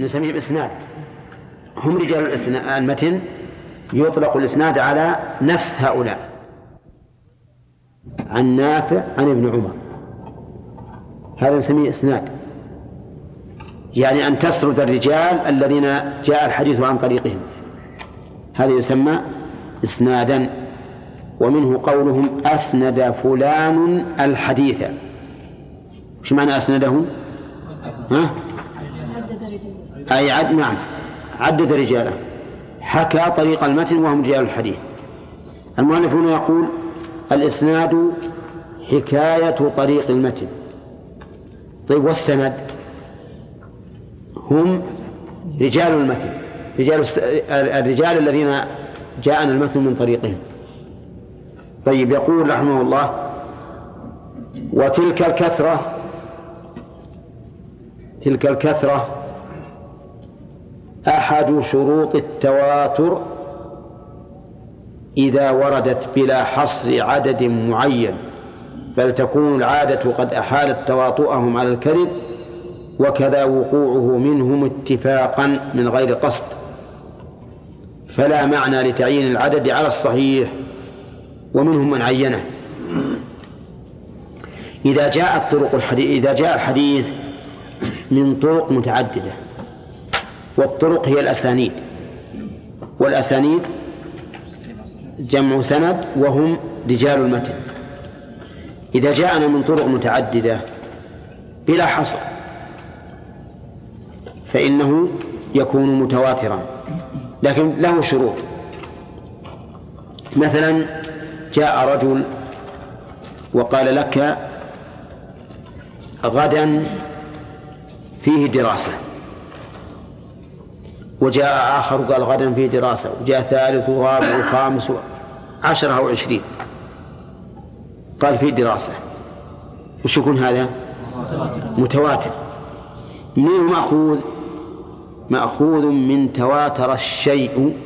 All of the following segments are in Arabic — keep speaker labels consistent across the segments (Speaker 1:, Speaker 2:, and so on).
Speaker 1: نسميه إسناد هم رجال المتن يطلق الإسناد على نفس هؤلاء. عن نافع عن ابن عمر. هذا نسميه إسناد. يعني أن تسرد الرجال الذين جاء الحديث عن طريقهم. هذا يسمى إسنادا. ومنه قولهم أسند فلان الحديث. وش معنى أسنده؟ ها؟ أي عد نعم. عدد رجاله. حكى طريق المتن وهم رجال الحديث. المؤلف هنا يقول الإسناد حكاية طريق المتن. طيب والسند؟ هم رجال المتن. رجال الرجال الذين جاءنا المتن من طريقهم. طيب يقول رحمه الله وتلك الكثرة تلك الكثرة أحد شروط التواتر إذا وردت بلا حصر عدد معين بل تكون العادة قد أحالت تواطؤهم على الكذب وكذا وقوعه منهم اتفاقا من غير قصد. فلا معنى لتعيين العدد على الصحيح ومنهم من عينه. إذا جاءت طرق الحديث إذا جاء الحديث من طرق متعددة والطرق هي الأسانيد. والأسانيد جمع سند وهم رجال المتن. إذا جاءنا من طرق متعددة بلا حصر فإنه يكون متواترا. لكن له شروط. مثلا جاء رجل وقال لك غدا فيه دراسة. وجاء آخر قال غدا فيه دراسة وجاء ثالث ورابع وخامس عشرة أو عشرين. قال فيه دراسة. وش يكون هذا؟ متواتر. منين مأخوذ مأخوذ من تواتر الشيء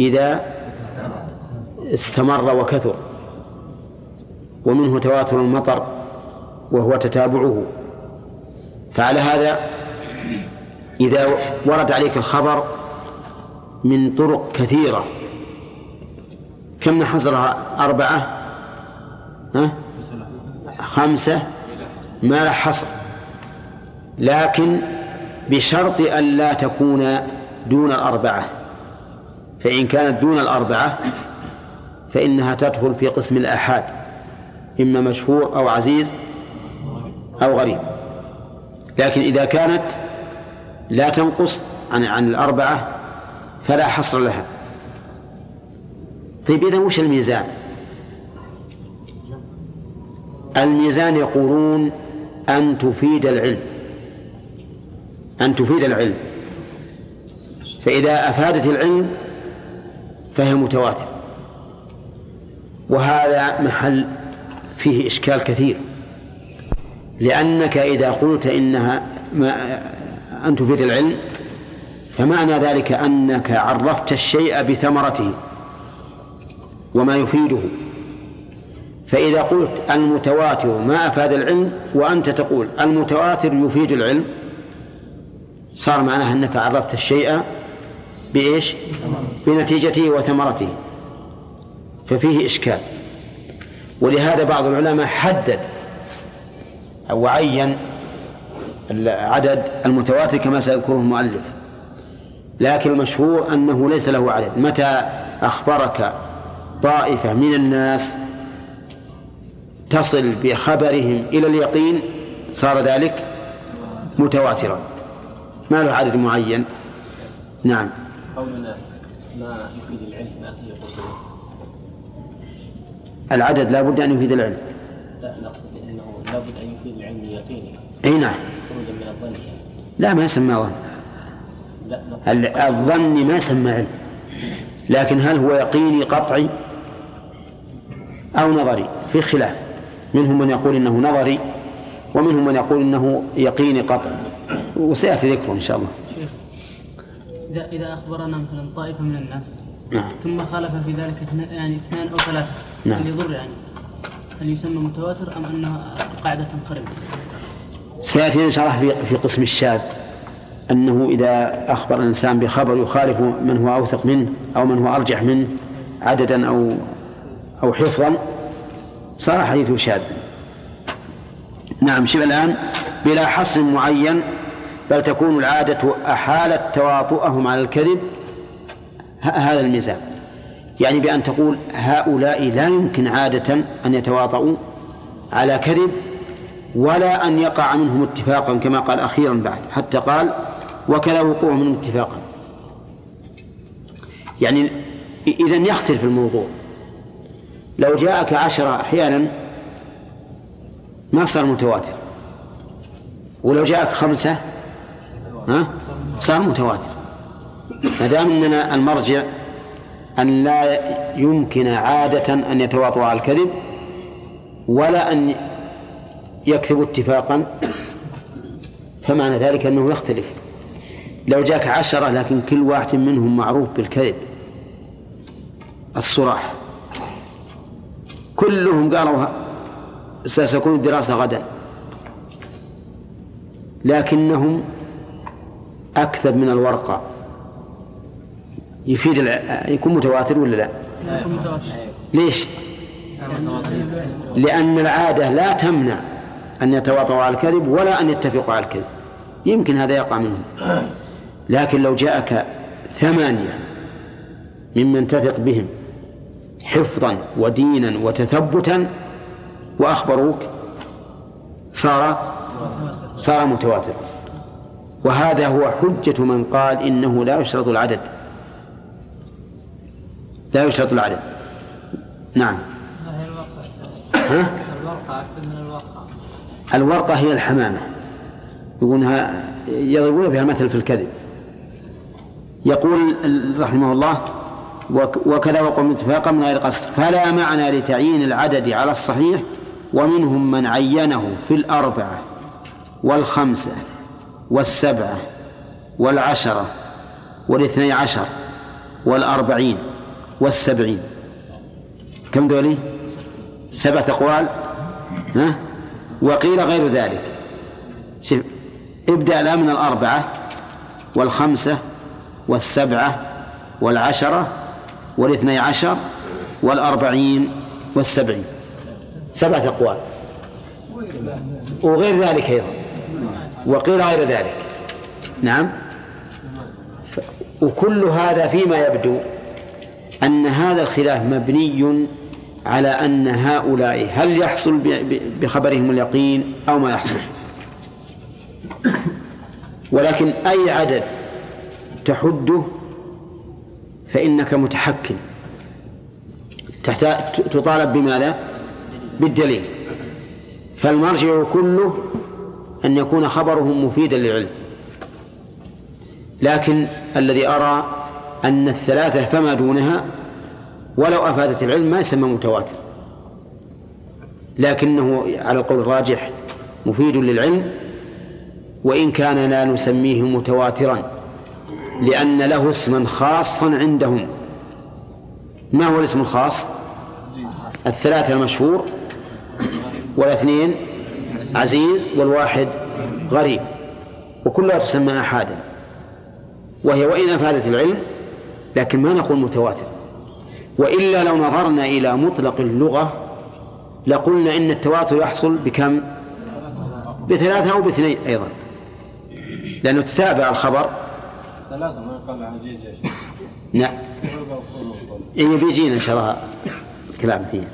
Speaker 1: إذا استمر وكثر. ومنه تواتر المطر وهو تتابعه. فعلى هذا إذا ورد عليك الخبر من طرق كثيرة. كم نحصرها أربعة؟ ها؟ خمسة؟ ما له حصر لكن بشرط أن لا تكون دون الأربعة. فإن كانت دون الأربعة فإنها تدخل في قسم الآحاد. إما مشهور أو عزيز أو غريب. لكن إذا كانت لا تنقص عن عن الأربعة فلا حصر لها. طيب إذا وش الميزان؟ الميزان يقولون أن تفيد العلم. أن تفيد العلم. فإذا أفادت العلم فهي متواتر وهذا محل فيه إشكال كثير. لأنك إذا قلت إنها ما أن تفيد العلم فمعنى ذلك أنك عرفت الشيء بثمرته وما يفيده. فإذا قلت المتواتر ما أفاد العلم وأنت تقول المتواتر يفيد العلم صار معناها أنك عرفت الشيء بإيش؟ بنتيجته وثمرته. ففيه إشكال. ولهذا بعض العلماء حدد أو عين العدد المتواتر كما سيذكره المؤلف. لكن المشهور أنه ليس له عدد. متى أخبرك طائفة من الناس تصل بخبرهم إلى اليقين صار ذلك متواترا؟ ما له عدد معين؟ نعم. قولنا ما يفيد العلم ما العدد لا بد أن يفيد العلم.
Speaker 2: لا نقصد أنه لا بد أن يفيد العلم يقيني
Speaker 1: أي نعم. لا ما يسمى ظن الظن ما يسمى علم لكن هل هو يقيني قطعي أو نظري؟ في خلاف. منهم من يقول إنه نظري ومنهم من يقول إنه يقيني قطعي. وسيأتي ذكره إن شاء الله.
Speaker 3: إذا إذا أخبرنا مثلا طائفة من الناس نعم. ثم خالف في ذلك يعني اثنان أو ثلاثة نعم. هل يضر يعني؟ هل يسمى متواتر أم أنها قاعدة تنقرض؟
Speaker 1: سيأتي إن الله في, في قسم الشاذ أنه إذا أخبر الإنسان بخبر يخالف من هو أوثق منه أو من هو أرجح منه عددا أو أو حفظا صار حديثه شاذا نعم شوف الآن بلا حصر معين بل تكون العادة أحالت تواطؤهم على الكذب هذا الميزان. يعني بأن تقول هؤلاء لا يمكن عادة أن يتواطؤوا على كذب ولا أن يقع منهم اتفاقا كما قال أخيرا بعد حتى قال وكذا وقوع منهم اتفاقا. يعني إذا يختلف الموضوع. لو جاءك عشرة أحيانا ما صار متواتر. ولو جاءك خمسة ها؟ صار متواتر. ما دام إننا المرجع أن لا يمكن عادة أن يتواطوا على الكذب ولا أن يكذبوا اتفاقا فمعنى ذلك أنه يختلف. لو جاك عشرة لكن كل واحد منهم معروف بالكذب الصراح. كلهم قالوا ستكون الدراسة غدا. لكنهم أكثر من الورقة. يفيد يكون متواتر ولا لا؟ ليش؟ لأن العادة لا تمنع أن يتواطوا على الكذب ولا أن يتفقوا على الكذب. يمكن هذا يقع منهم. لكن لو جاءك ثمانية ممن تثق بهم حفظا ودينا وتثبتا وأخبروك صار صار متواتر وهذا هو حجة من قال إنه لا يشترط العدد. لا يشترط العدد. نعم. ها؟ الورقة هي الحمامة. يقولونها يضربون بها المثل في الكذب. يقول رحمه الله وكذا وقوم اتفاقا من غير قصد. فلا معنى لتعيين العدد على الصحيح ومنهم من عينه في الأربعة والخمسة والسبعة والعشرة والاثني عشر والأربعين والسبعين. كم ذولي سبعة أقوال؟ ها؟ وقيل غير ذلك. شوف ابدأ لا من الأربعة والخمسة والسبعة والعشرة والاثني عشر والأربعين والسبعين. سبعة أقوال. وغير ذلك أيضا. وقيل غير ذلك. نعم. وكل هذا فيما يبدو أن هذا الخلاف مبني على أن هؤلاء هل يحصل بخبرهم اليقين أو ما يحصل؟ ولكن أي عدد تحده فإنك متحكم. تحتاج تطالب بماذا؟ بالدليل. فالمرجع كله أن يكون خبرهم مفيدا للعلم. لكن الذي أرى أن الثلاثة فما دونها ولو أفادت العلم ما يسمى متواتر. لكنه على القول الراجح مفيد للعلم وإن كان لا نسميه متواترا لأن له اسما خاصا عندهم. ما هو الاسم الخاص؟ الثلاثة المشهور والاثنين عزيز والواحد غريب وكلها تسمى أحادا وهي وإن أفادت العلم لكن ما نقول متواتر. وإلا لو نظرنا إلى مطلق اللغة لقلنا إن التواتر يحصل بكم؟ بثلاثة أو باثنين أيضا. لأنه تتابع الخبر. ثلاثة ما قال عزيز نعم. إيه بيجينا إن شاء الله كلام فيه.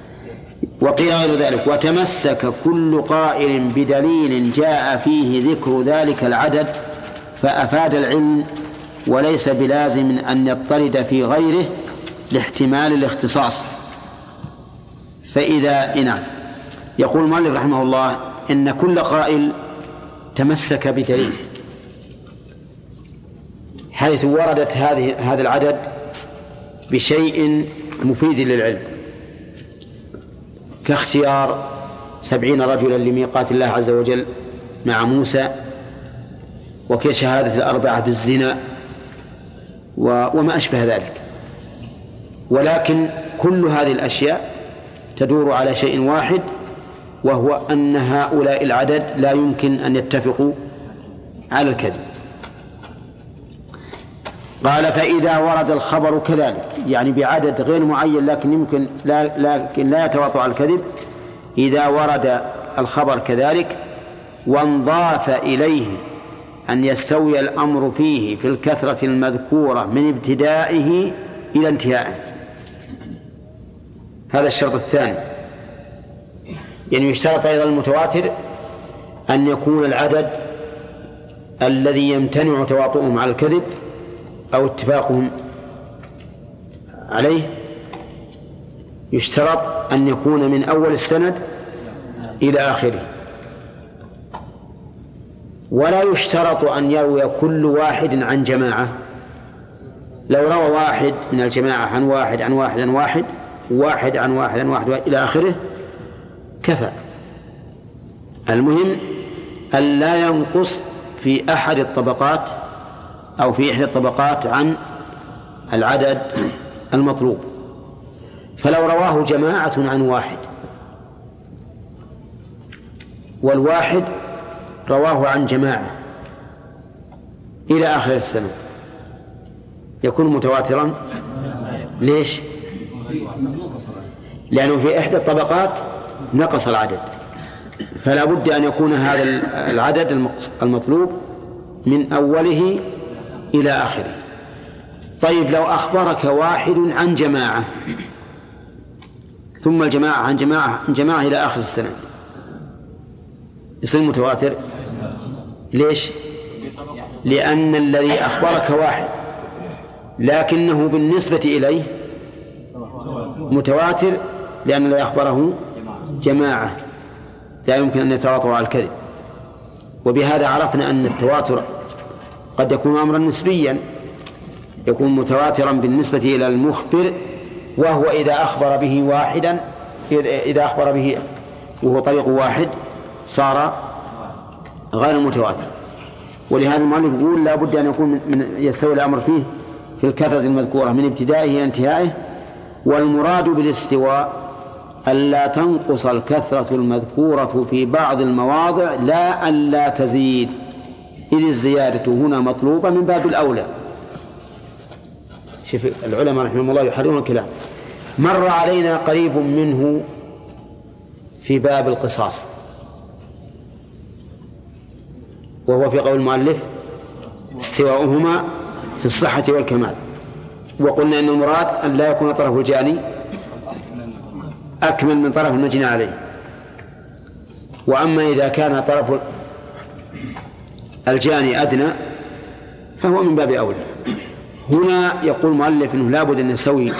Speaker 1: وقيل غير ذلك. وتمسك كل قائل بدليل جاء فيه ذكر ذلك العدد فأفاد العلم وليس بلازم أن يضطرد في غيره. لاحتمال الاختصاص. فإذا نعم يقول مالك رحمه الله إن كل قائل تمسك بدليل. حيث وردت هذه هذا العدد بشيء مفيد للعلم. كاختيار سبعين رجلا لميقات الله عز وجل مع موسى وكشهادة الأربعة بالزنا وما أشبه ذلك. ولكن كل هذه الأشياء تدور على شيء واحد وهو أن هؤلاء العدد لا يمكن أن يتفقوا على الكذب. قال فإذا ورد الخبر كذلك يعني بعدد غير معين لكن يمكن لا لكن لا يتواطأ على الكذب إذا ورد الخبر كذلك وانضاف إليه أن يستوي الأمر فيه في الكثرة المذكورة من ابتدائه إلى انتهائه. هذا الشرط الثاني. يعني يشترط أيضا المتواتر أن يكون العدد الذي يمتنع تواطؤهم على الكذب أو اتفاقهم عليه يشترط أن يكون من أول السند إلى آخره. ولا يشترط أن يروي كل واحد عن جماعة. لو روى واحد من الجماعة عن واحد عن واحد عن واحد واحد عن واحد عن واحد إلى آخره كفى. المهم أن لا ينقص في أحد الطبقات أو في إحدى الطبقات عن العدد المطلوب. فلو رواه جماعة عن واحد والواحد رواه عن جماعة إلى آخر السنة يكون متواترا؟ ليش؟ لأنه في إحدى الطبقات نقص العدد. فلا بد أن يكون هذا العدد المطلوب من أوله إلى آخره. طيب لو أخبرك واحد عن جماعة ثم الجماعة عن جماعة عن جماعة إلى آخر السنة يصير متواتر؟ ليش؟ لأن الذي أخبرك واحد لكنه بالنسبة إليه متواتر لأن الذي أخبره جماعة لا يمكن أن يتواطوا على الكذب. وبهذا عرفنا أن التواتر قد يكون أمرا نسبيا يكون متواترا بالنسبة إلى المخبر وهو إذا أخبر به واحدا إذا أخبر به وهو طريق واحد صار غير متواتر. ولهذا المؤلف يقول لا بد أن يكون من يستوي الأمر فيه في الكثرة المذكورة من ابتدائه إلى انتهائه والمراد بالاستواء ألا تنقص الكثرة المذكورة في بعض المواضع لا ألا تزيد. إذ الزيادة هنا مطلوبة من باب الأولى. شوف العلماء رحمهم الله يحررون الكلام. مر علينا قريب منه في باب القصاص. وهو في قول المؤلف استواؤهما في الصحة والكمال. وقلنا أن المراد أن لا يكون طرف الجاني أكمل من طرف المجنى عليه. وأما إذا كان طرف الجاني أدنى فهو من باب أولى. هنا يقول المؤلف أنه لابد أن نسوي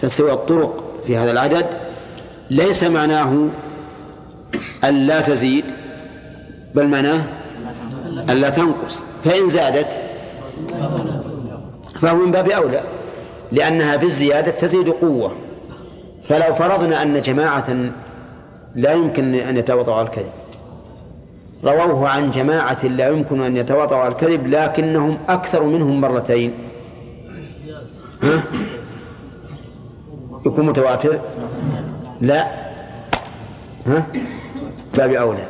Speaker 1: تسوي الطرق في هذا العدد. ليس معناه أن لا تزيد بل معناه أن لا تنقص. فإن زادت فهو من باب أولى لأنها بالزيادة تزيد قوة. فلو فرضنا أن جماعة لا يمكن أن يتوضأوا على الكذب رووه عن جماعة لا يمكن أن يتواطؤوا على الكذب لكنهم أكثر منهم مرتين. ها؟ يكون متواتر؟ لا. ها؟ باب أولى.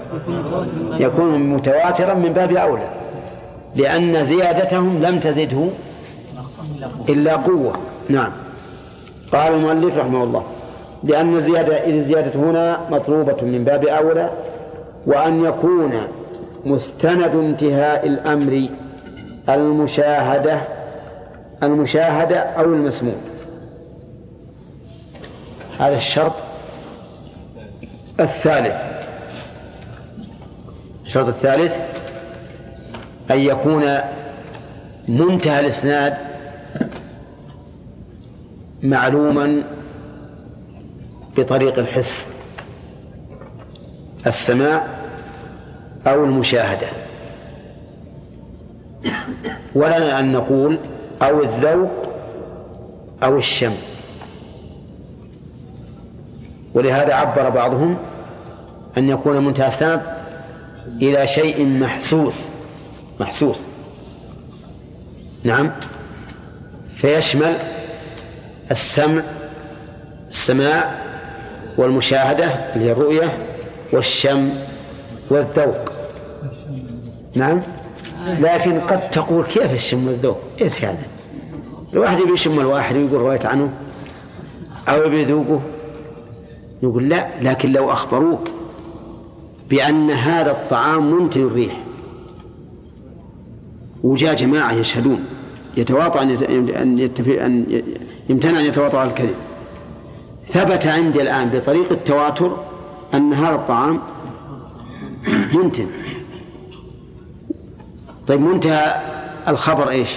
Speaker 1: يكون متواترا من باب أولى لأن زيادتهم لم تزده إلا قوة. نعم. قال المؤلف رحمه الله لأن الزيادة إذ الزيادة هنا مطلوبة من باب أولى وأن يكون مستند انتهاء الأمر المشاهدة المشاهدة أو المسموع. هذا الشرط الثالث. الشرط الثالث أن يكون منتهى الإسناد معلوما بطريق الحس السماع أو المشاهدة. ولنا أن نقول أو الذوق أو الشم. ولهذا عبر بعضهم أن يكون السند إلى شيء محسوس. محسوس. نعم. فيشمل السمع السماع والمشاهدة اللي هي الرؤية والشم والذوق. نعم؟ لكن قد تقول كيف الشم والذوق؟ إيش هذا الواحد يبي يشم الواحد ويقول رويت عنه أو يبي يذوقه. نقول لا لكن لو أخبروك بأن هذا الطعام منتن الريح وجاء جماعة يشهدون يتواطأ أن أن يمتنع أن يتواطأ على الكذب. ثبت عندي الآن بطريق التواتر أن هذا الطعام منتن طيب منتهى الخبر إيش؟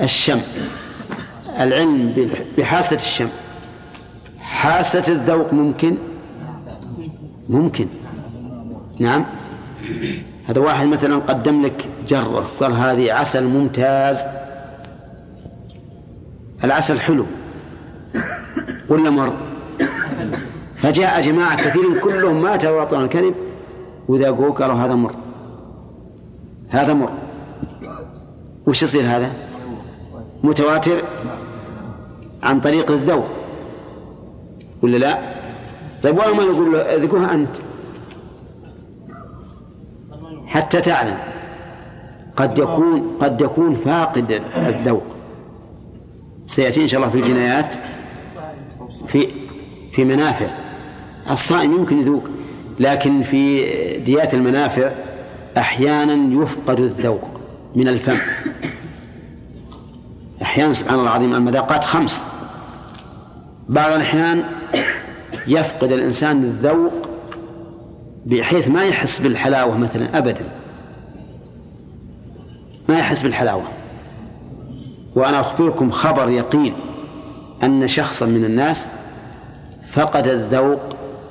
Speaker 1: الشم. العلم بحاسة الشم. حاسة الذوق ممكن؟ ممكن. نعم. هذا واحد مثلا قدم لك جرة قال هذه عسل ممتاز. العسل حلو. ولا مر؟ فجاء جماعة كثير كلهم ما تواطؤون الكذب وذاقوه قالوا هذا مر. هذا مر. وش يصير هذا؟ متواتر؟ عن طريق الذوق. ولا لا؟ طيب ولا ما يقول له اذكرها أنت. حتى تعلم. قد يكون قد يكون فاقد الذوق. سيأتي إن شاء الله في الجنايات في في منافع. الصائم يمكن يذوق لكن في ديات المنافع أحيانا يفقد الذوق من الفم. أحيانا سبحان الله العظيم المذاقات خمس. بعض الأحيان يفقد الإنسان الذوق بحيث ما يحس بالحلاوة مثلا أبدا. ما يحس بالحلاوة. وأنا أخبركم خبر يقين أن شخصا من الناس فقد الذوق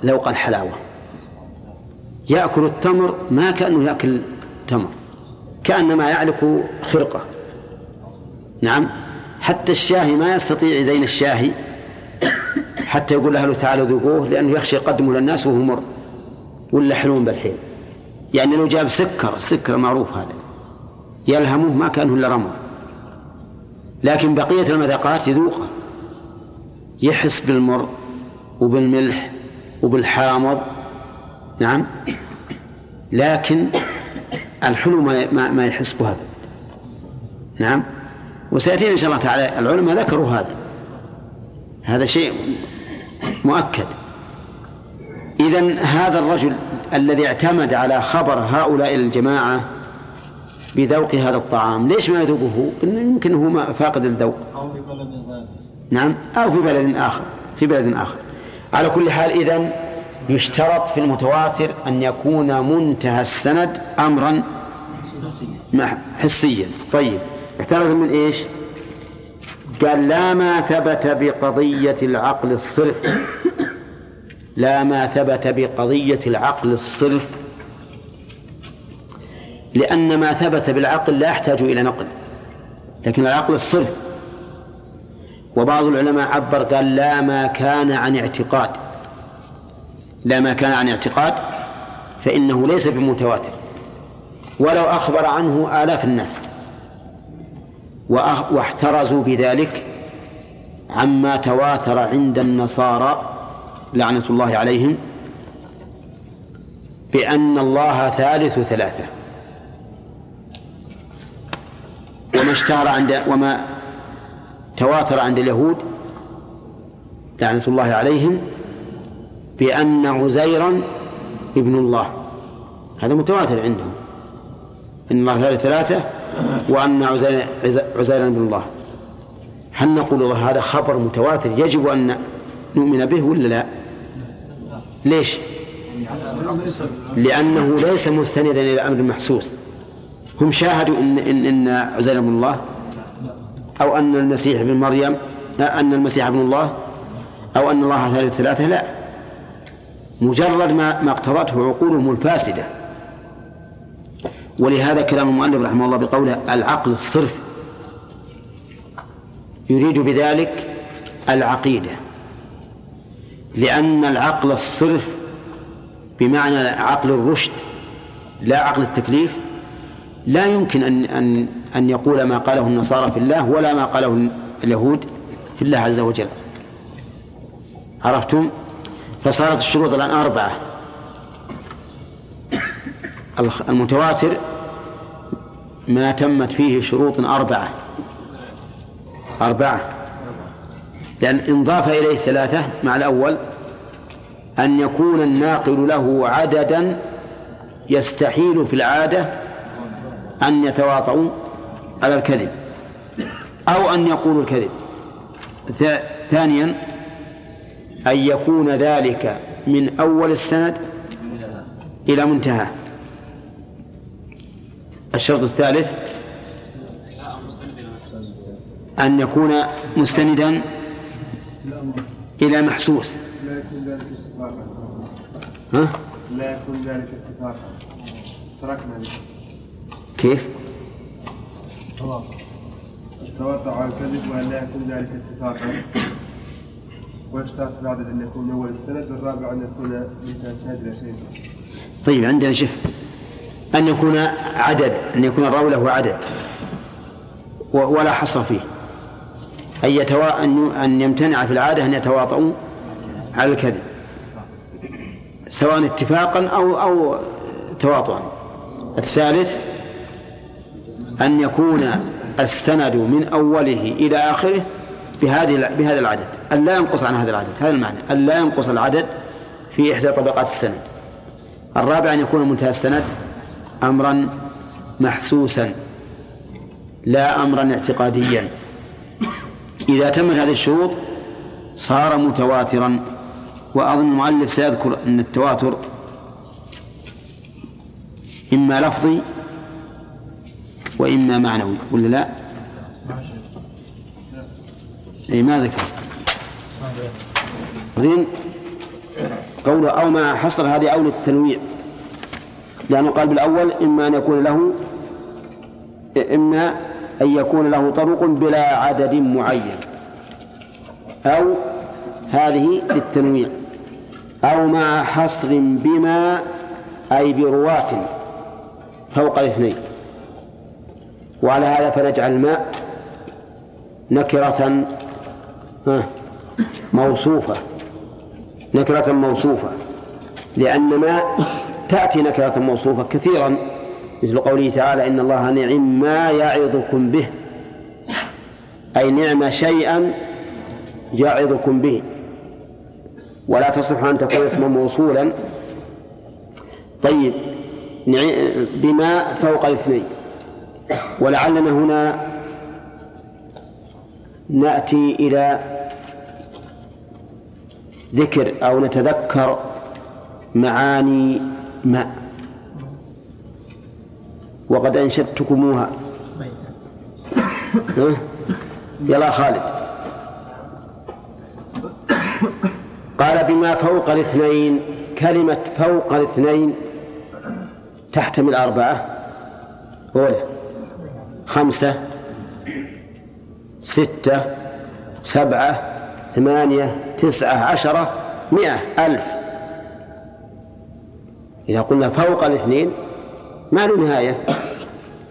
Speaker 1: ذوق الحلاوة. يأكل التمر ما كأنه يأكل تمر كأنما يعلق خرقة. نعم حتى الشاهي ما يستطيع يزين الشاهي حتى يقول له تعالوا ذوقوه لأنه يخشى يقدمه للناس وهو مر. ولا حلوم بالحيل. يعني لو جاب سكر السكر المعروف هذا. يلهمه ما كانه إلا رمل لكن بقية المذاقات يذوقها يحس بالمر وبالملح وبالحامض. نعم. لكن الحلو ما ما يحس بها نعم. وسيأتينا إن شاء الله تعالى. العلماء ذكروا هذا. هذا شيء مؤكد. إذا هذا الرجل الذي اعتمد على خبر هؤلاء الجماعة بذوق هذا الطعام ليش ما يذوقه؟ يمكن هو فاقد الذوق. أو في بلد نعم أو في بلد آخر في بلد آخر. على كل حال إذن يشترط في المتواتر أن يكون منتهى السند أمرا حسيا. طيب احترز من إيش؟ قال لا ما ثبت بقضية العقل الصرف. لا ما ثبت بقضية العقل الصرف لأن ما ثبت بالعقل لا يحتاج إلى نقل لكن العقل الصرف. وبعض العلماء عبر قال لا ما كان عن اعتقاد لا ما كان عن اعتقاد فإنه ليس بمتواتر. ولو أخبر عنه آلاف الناس واحترزوا بذلك عما تواتر عند النصارى لعنة الله عليهم بأن الله ثالث ثلاثة. وما اشتهر عند وما تواتر عند اليهود لعنة الله عليهم بأن عزيرا ابن الله. هذا متواتر عندهم. إن الله ثالث ثلاثة وأن عزير عزيرا ابن الله. هل نقول هذا خبر متواتر يجب أن نؤمن به ولا لا؟ ليش؟ لأنه ليس مستندا إلى أمر محسوس. هم شاهدوا إن إن, إن عزير ابن الله أو أن المسيح ابن مريم أن المسيح ابن الله أو أن الله ثالث ثلاثة لا. مجرد ما ما اقتضته عقولهم الفاسدة. ولهذا كلام المؤلف رحمه الله بقوله العقل الصرف يريد بذلك العقيدة. لأن العقل الصرف بمعنى عقل الرشد لا عقل التكليف لا يمكن أن أن أن يقول ما قاله النصارى في الله ولا ما قاله اليهود في الله عز وجل. عرفتم؟ فصارت الشروط الآن أربعة. المتواتر ما تمت فيه شروط أربعة. أربعة. لأن إن ضاف إليه ثلاثة مع الأول أن يكون الناقل له عددا يستحيل في العادة أن يتواطؤوا على الكذب أو أن يقولوا الكذب. ثانيا أن يكون ذلك من أول السند إلى منتهى. الشرط الثالث أن يكون مستندا إلى محسوس
Speaker 4: لا يكون ذلك اتفاقا
Speaker 1: ها؟
Speaker 4: لا يكون ذلك اتفاقا تركنا
Speaker 1: كيف؟
Speaker 4: التوقع على الكذب وأن لا يكون ذلك اتفاقا ويشترط العدد أن يكون أول السند والرابع أن يكون من السند إلى سند
Speaker 1: طيب عندنا شف أن يكون عدد أن يكون الراوي له عدد ولا حصر فيه أن يتوا... أن يمتنع في العادة أن يتواطؤوا على الكذب سواء اتفاقا أو أو تواطؤا. الثالث أن يكون السند من أوله إلى آخره بهذه بهذا العدد. أن لا ينقص عن هذا العدد. هذا المعنى. أن لا ينقص العدد في إحدى طبقات السند. الرابع أن يكون منتهى السند أمرا محسوسا لا أمرا اعتقاديا. إذا تمت هذه الشروط صار متواترا وأظن المؤلف سيذكر أن التواتر إما لفظي وإما معنوي ولا لا؟ أي ما ذكر بعدين قوله أو ما حصر هذه أولى التنويع لأنه قال بالأول إما أن يكون له إما أن يكون له طرق بلا عدد معين. أو هذه للتنويع. أو مع حصر بما أي برواة فوق الاثنين وعلى هذا فنجعل الماء نكرة موصوفة. نكرة موصوفة. لأن ما تأتي نكرة موصوفة كثيرا. مثل قوله تعالى إن الله نعم ما يعظكم به. أي نعم شيئا يعظكم به. ولا تصح أن تكون اسما موصولا. طيب بما فوق الاثنين. ولعلنا هنا نأتي إلى ذكر أو نتذكر معاني ماء وقد أنشدتكموها. يلا خالد. قال بما فوق الاثنين كلمة فوق الاثنين تحتمل أربعة أولى خمسة ستة سبعة ثمانية تسعة عشرة مئة ألف. إذا قلنا فوق الاثنين ما له نهاية.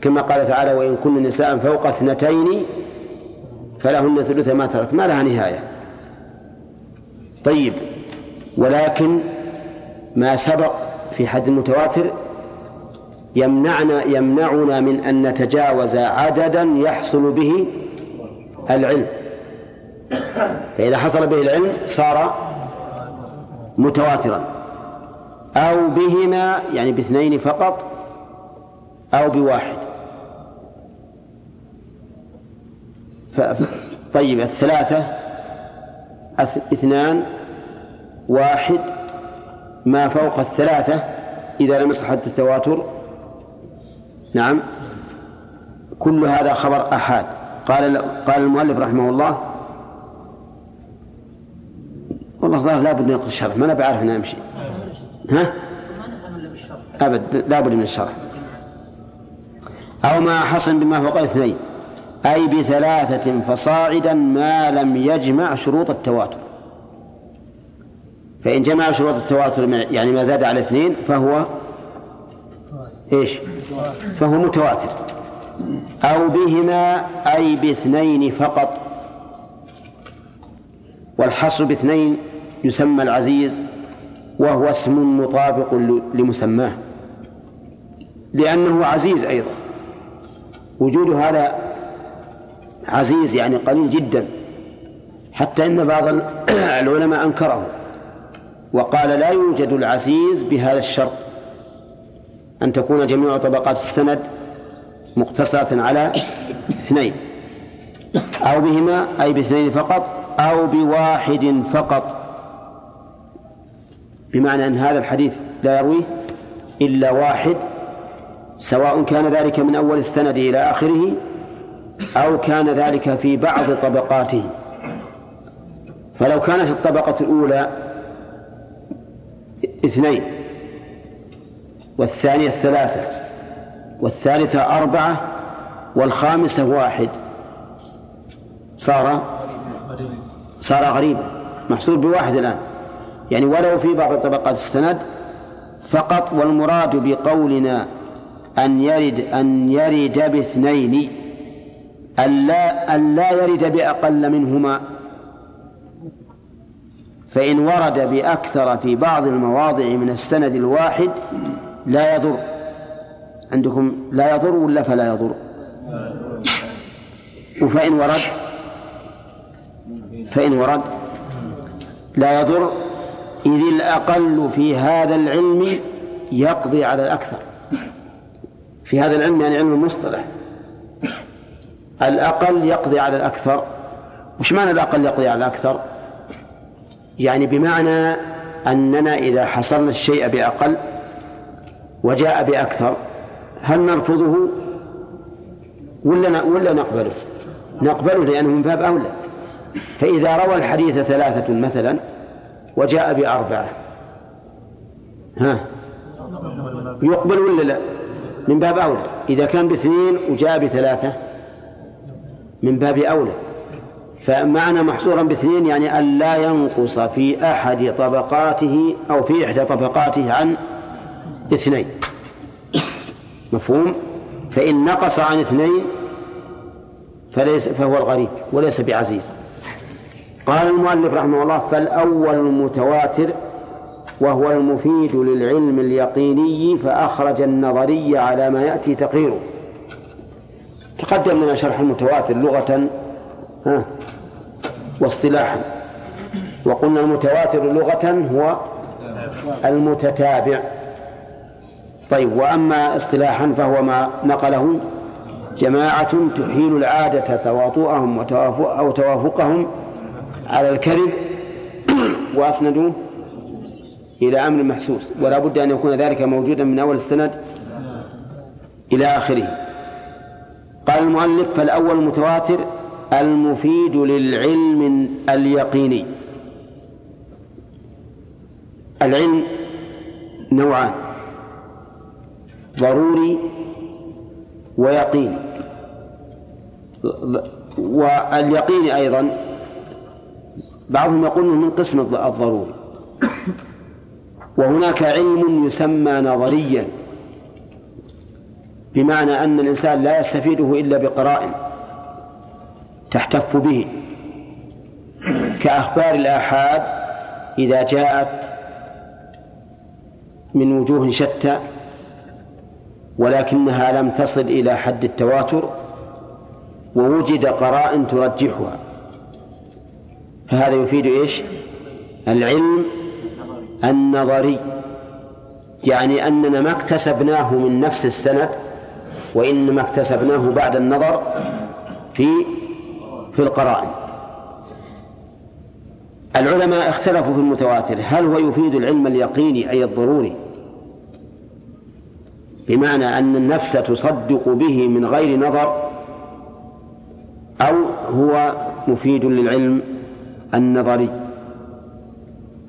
Speaker 1: كما قال تعالى وإن كن نساء فوق اثنتين فلهن ثلث ما ترك. ما لها نهاية. طيب ولكن ما سبق في حد المتواتر يمنعنا يمنعنا من أن نتجاوز عددا يحصل به العلم. فإذا حصل به العلم صار متواترا. أو بهما يعني باثنين فقط أو بواحد. ف... طيب الثلاثة اثنان واحد. ما فوق الثلاثة؟ إذا لم يصح التواتر. نعم. كل هذا خبر أحاد. قال قال المؤلف رحمه الله والله ظاهر لابد نقرا الشرح ما أنا بعرف ان امشي ها؟ أبد لابد من الشرح. أو ما حصن بما فوق الاثنين أي بثلاثة فصاعدا ما لم يجمع شروط التواتر. فإن جمع شروط التواتر يعني ما زاد على اثنين فهو إيش؟ فهو متواتر. أو بهما أي باثنين فقط. والحصر باثنين يسمى العزيز وهو اسم مطابق لمسماه. لأنه عزيز أيضا. وجود هذا عزيز يعني قليل جدا. حتى إن بعض العلماء أنكره وقال لا يوجد العزيز بهذا الشرط. أن تكون جميع طبقات السند مقتصرة على اثنين. أو بهما أي باثنين فقط أو بواحد فقط. بمعنى أن هذا الحديث لا يرويه إلا واحد سواء كان ذلك من أول السند إلى آخره أو كان ذلك في بعض طبقاته. فلو كانت الطبقة الأولى اثنين والثانية ثلاثة والثالثة أربعة والخامسة واحد صار صار غريبا محصور بواحد الآن. يعني ولو في بعض طبقات السند فقط والمراد بقولنا أن يرد أن يرد باثنين ألا ألا يرد بأقل منهما. فإن ورد بأكثر في بعض المواضع من السند الواحد لا يضر. عندكم لا يضر ولا فلا يضر؟ وفإن ورد فإن ورد لا يضر إذ الأقل في هذا العلم يقضي على الأكثر. في هذا العلم يعني علم المصطلح الأقل يقضي على الأكثر وش معنى الأقل يقضي على الأكثر يعني بمعنى أننا إذا حصرنا الشيء بأقل وجاء بأكثر هل نرفضه ولا ولا نقبله؟ نقبله لأنه من باب أولى فإذا روى الحديث ثلاثة مثلا وجاء بأربعة ها يقبل ولا لا؟ من باب أولى. إذا كان باثنين وجاء بثلاثة من باب أولى. فمعنى محصورا باثنين يعني أن لا ينقص في أحد طبقاته أو في إحدى طبقاته عن اثنين. مفهوم؟ فإن نقص عن اثنين فليس فهو الغريب وليس بعزيز. قال المؤلف رحمه الله فالأول المتواتر وهو المفيد للعلم اليقيني فأخرج النظري على ما يأتي تقريره. تقدم لنا شرح المتواتر لغة ها واصطلاحا. وقلنا المتواتر لغة هو المتتابع. طيب وأما اصطلاحا فهو ما نقله جماعة تحيل العادة تواطؤهم أو توافقهم على الكذب. وأسندوه. إلى أمر محسوس ولا بد أن يكون ذلك موجودا من أول السند إلى آخره. قال المؤلف فالأول المتواتر المفيد للعلم اليقيني. العلم نوعان ضروري ويقيني واليقيني أيضا بعضهم يقول من قسم الضروري. وهناك علم يسمى نظريا بمعنى أن الإنسان لا يستفيده إلا بقرائن تحتف به كأخبار الآحاد إذا جاءت من وجوه شتى ولكنها لم تصل إلى حد التواتر ووجد قرائن ترجحها فهذا يفيد إيش؟ العلم النظري يعني أننا ما اكتسبناه من نفس السند وإنما اكتسبناه بعد النظر في في القرائن. العلماء اختلفوا في المتواتر هل هو يفيد العلم اليقيني أي الضروري؟ بمعنى أن النفس تصدق به من غير نظر أو هو مفيد للعلم النظري؟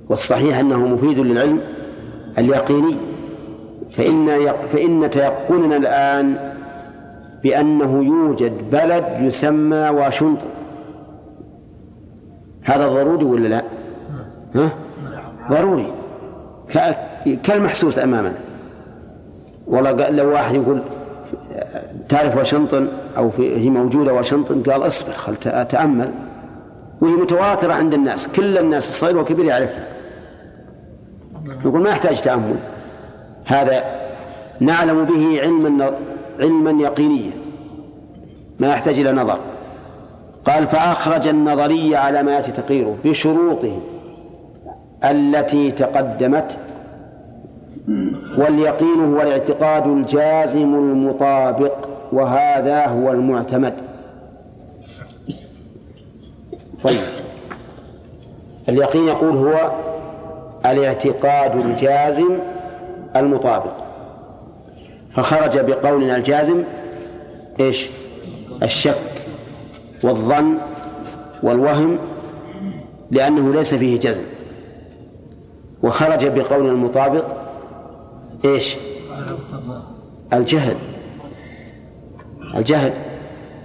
Speaker 1: والصحيح أنه مفيد للعلم اليقيني فإن فإن تيقننا الآن بأنه يوجد بلد يسمى واشنطن. هذا ضروري ولا لا؟ ها؟ ضروري. كالمحسوس أمامنا. والله لو واحد يقول تعرف واشنطن أو في هي موجودة واشنطن؟ قال اصبر خل تأمل. وهي متواترة عند الناس كل الناس الصغير والكبير يعرفها. يقول ما يحتاج تأمل. هذا نعلم به علما علما يقينيا. ما يحتاج إلى نظر. قال فأخرج النظرية على ما يأتي تقريره بشروطه التي تقدمت واليقين هو الاعتقاد الجازم المطابق وهذا هو المعتمد. طيب. اليقين يقول هو الاعتقاد الجازم المطابق. فخرج بقولنا الجازم إيش؟ الشك والظن والوهم لأنه ليس فيه جزم. وخرج بقول المطابق إيش؟ الجهل. الجهل.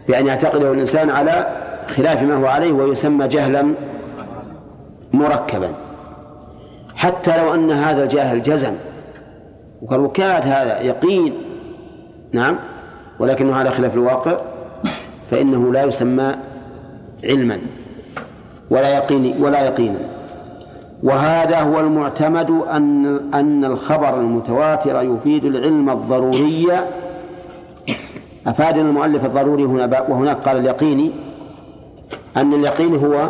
Speaker 1: بأن يعتقده الإنسان على خلاف ما هو عليه ويسمى جهلا مركبا. حتى لو أن هذا الجاهل جزم. وقال وكاد هذا يقين. نعم. ولكنه على خلاف الواقع. فإنه لا يسمى علما. ولا يقين ولا يقينا وهذا هو المعتمد أن أن الخبر المتواتر يفيد العلم الضروري. أفاد المؤلف الضروري هنا وهناك قال اليقيني. أن اليقين هو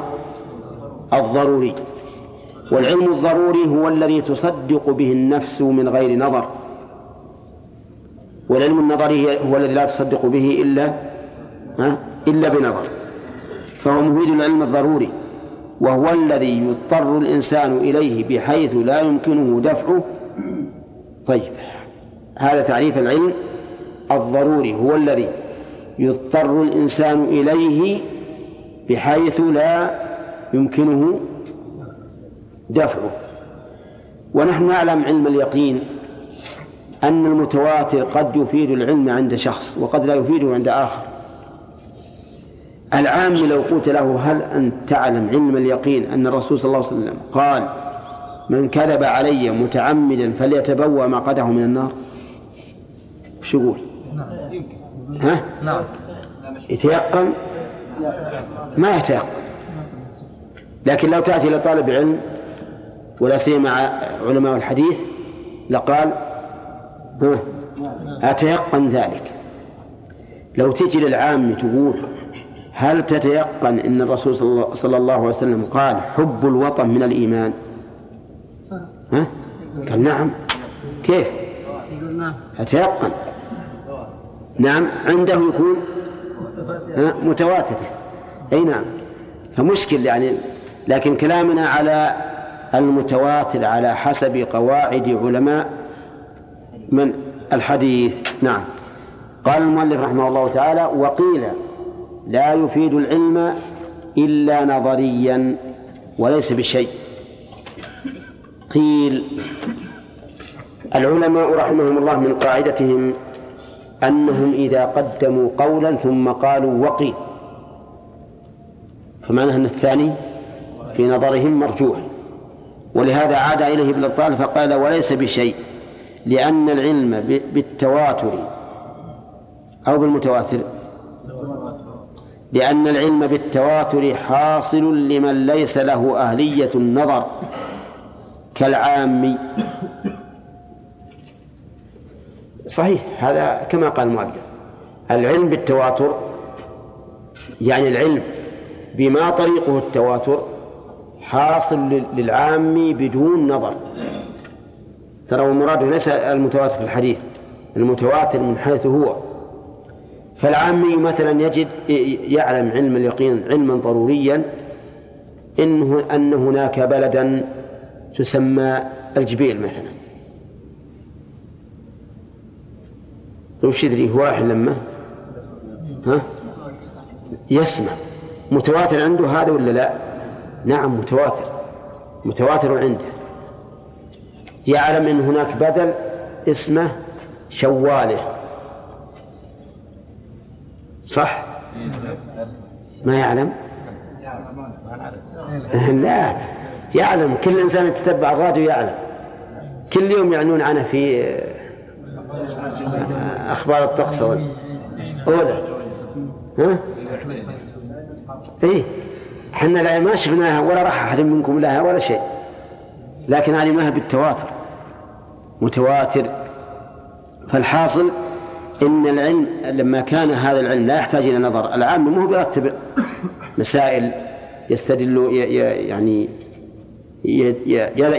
Speaker 1: الضروري. والعلم الضروري هو الذي تصدق به النفس من غير نظر. والعلم النظري هو الذي لا تصدق به إلا إلا بنظر. فهو مفيد العلم الضروري وهو الذي يضطر الإنسان إليه بحيث لا يمكنه دفعه. طيب هذا تعريف العلم الضروري هو الذي يضطر الإنسان إليه بحيث لا يمكنه دفعه. ونحن نعلم علم اليقين أن المتواتر قد يفيد العلم عند شخص وقد لا يفيده عند آخر. العام لو قلت له هل أنت تعلم علم اليقين أن الرسول صلى الله عليه وسلم قال من كذب علي متعمدا فليتبوأ مقعده من النار؟ وش يقول؟ ها؟ نعم يتيقن؟ ما يتيقن. لكن لو تأتي إلى طالب علم ولا سيما علماء الحديث لقال ها أتيقن ذلك؟ لو تجي للعام تقول هل تتيقن أن الرسول صلى الله عليه وسلم قال حب الوطن من الإيمان؟ ها؟ قال نعم. كيف؟ أتيقن. نعم عنده يكون متواتر. أي نعم. فمشكل يعني لكن كلامنا على المتواتر على حسب قواعد علماء من الحديث. نعم. قال المؤلف رحمه الله تعالى وقيل لا يفيد العلم إلا نظريا وليس بشيء. قيل العلماء رحمهم الله من قاعدتهم أنهم إذا قدموا قولا ثم قالوا وقيل فمعنى أن الثاني في نظرهم مرجوح. ولهذا عاد إليه ابن الطالب فقال وليس بشيء لأن العلم بالتواتر أو بالمتواتر. لأن العلم بالتواتر حاصل لمن ليس له أهلية النظر كالعامي صحيح هذا كما قال المؤلف العلم بالتواتر يعني العلم بما طريقه التواتر حاصل للعام بدون نظر. ترى المراد ليس المتواتر في الحديث. المتواتر من حيث هو. فالعامي مثلا يجد يعلم علم اليقين علما ضروريا إنه أن هناك بلدا تسمى الجبيل مثلا. طيب وش يدري؟ هو لما ها؟ يسمع. متواتر عنده هذا ولا لا؟ نعم متواتر. متواتر عنده. يعلم أن هناك بدل اسمه شوالة. صح؟ ما يعلم؟ لا. يعلم. كل إنسان يتتبع الراديو يعلم. كل يوم يعنون عنه في أخبار الطقس. اولى ها؟ إيه إحنا ما شفناها ولا راح أحد منكم لها ولا شيء. لكن علمها بالتواتر. متواتر. فالحاصل إن العلم لما كان هذا العلم لا يحتاج إلى نظر. العام مو بيرتب مسائل يستدل يعني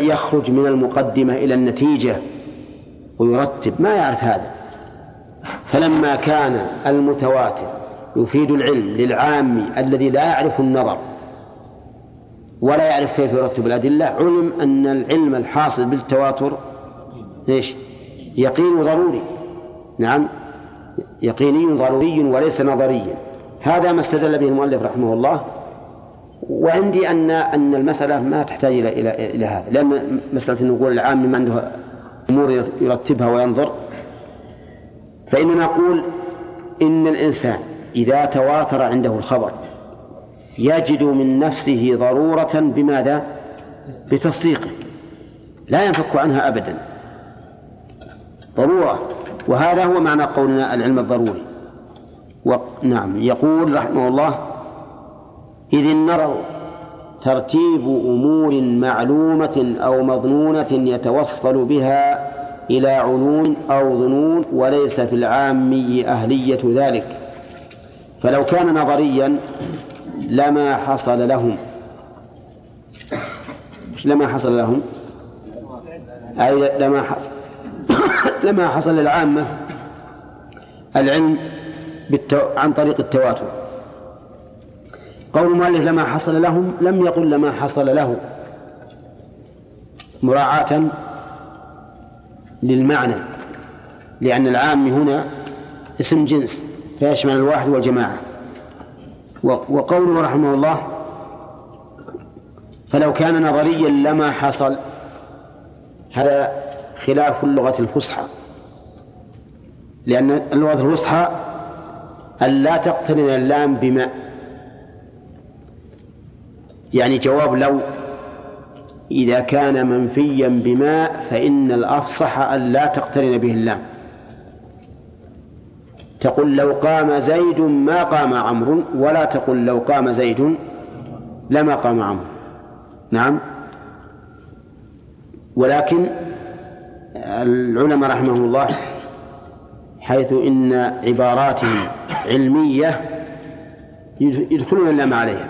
Speaker 1: يخرج من المقدمة إلى النتيجة ويرتب. ما يعرف هذا. فلما كان المتواتر يفيد العلم للعام الذي لا يعرف النظر ولا يعرف كيف يرتب الأدلة. علم أن العلم الحاصل بالتواتر إيش؟ يقين ضروري. نعم. يقيني ضروري وليس نظريا. هذا ما استدل به المؤلف رحمه الله. وعندي ان أن المسألة ما تحتاج إلى إلى إلى هذا. لأن مسألة نقول العام ما عنده أمور يرتبها وينظر. فإننا نقول إن الإنسان إذا تواتر عنده الخبر يجد من نفسه ضرورة بماذا؟ بتصديقه. لا ينفك عنها ابدا. ضرورة. وهذا هو معنى قولنا العلم الضروري. نعم. يقول رحمه الله إذ النظر ترتيب أمور معلومة أو مظنونة يتوصل بها إلى علوم أو ظنون وليس في العامي أهلية ذلك. فلو كان نظريا لما حصل لهم. لما حصل لهم. أي لما حصل لما حصل للعامة العلم بالتو... عن طريق التواتر. قول المؤلف لما حصل لهم لم يقل لما حصل له. مراعاة للمعنى. لأن العام هنا اسم جنس فيشمل الواحد والجماعة. وقوله رحمه الله فلو كان نظريا لما حصل هذا خلاف اللغة الفصحى. لأن اللغة الفصحى أن لا تقترن اللام بما يعني جواب لو إذا كان منفيا بما فإن الأفصح أن لا تقترن به اللام. تقول لو قام زيد ما قام عمرو ولا تقول لو قام زيد لما قام عمرو. نعم. ولكن العلماء رحمهم الله حيث إن عباراتهم علمية يدخلون اللام عليها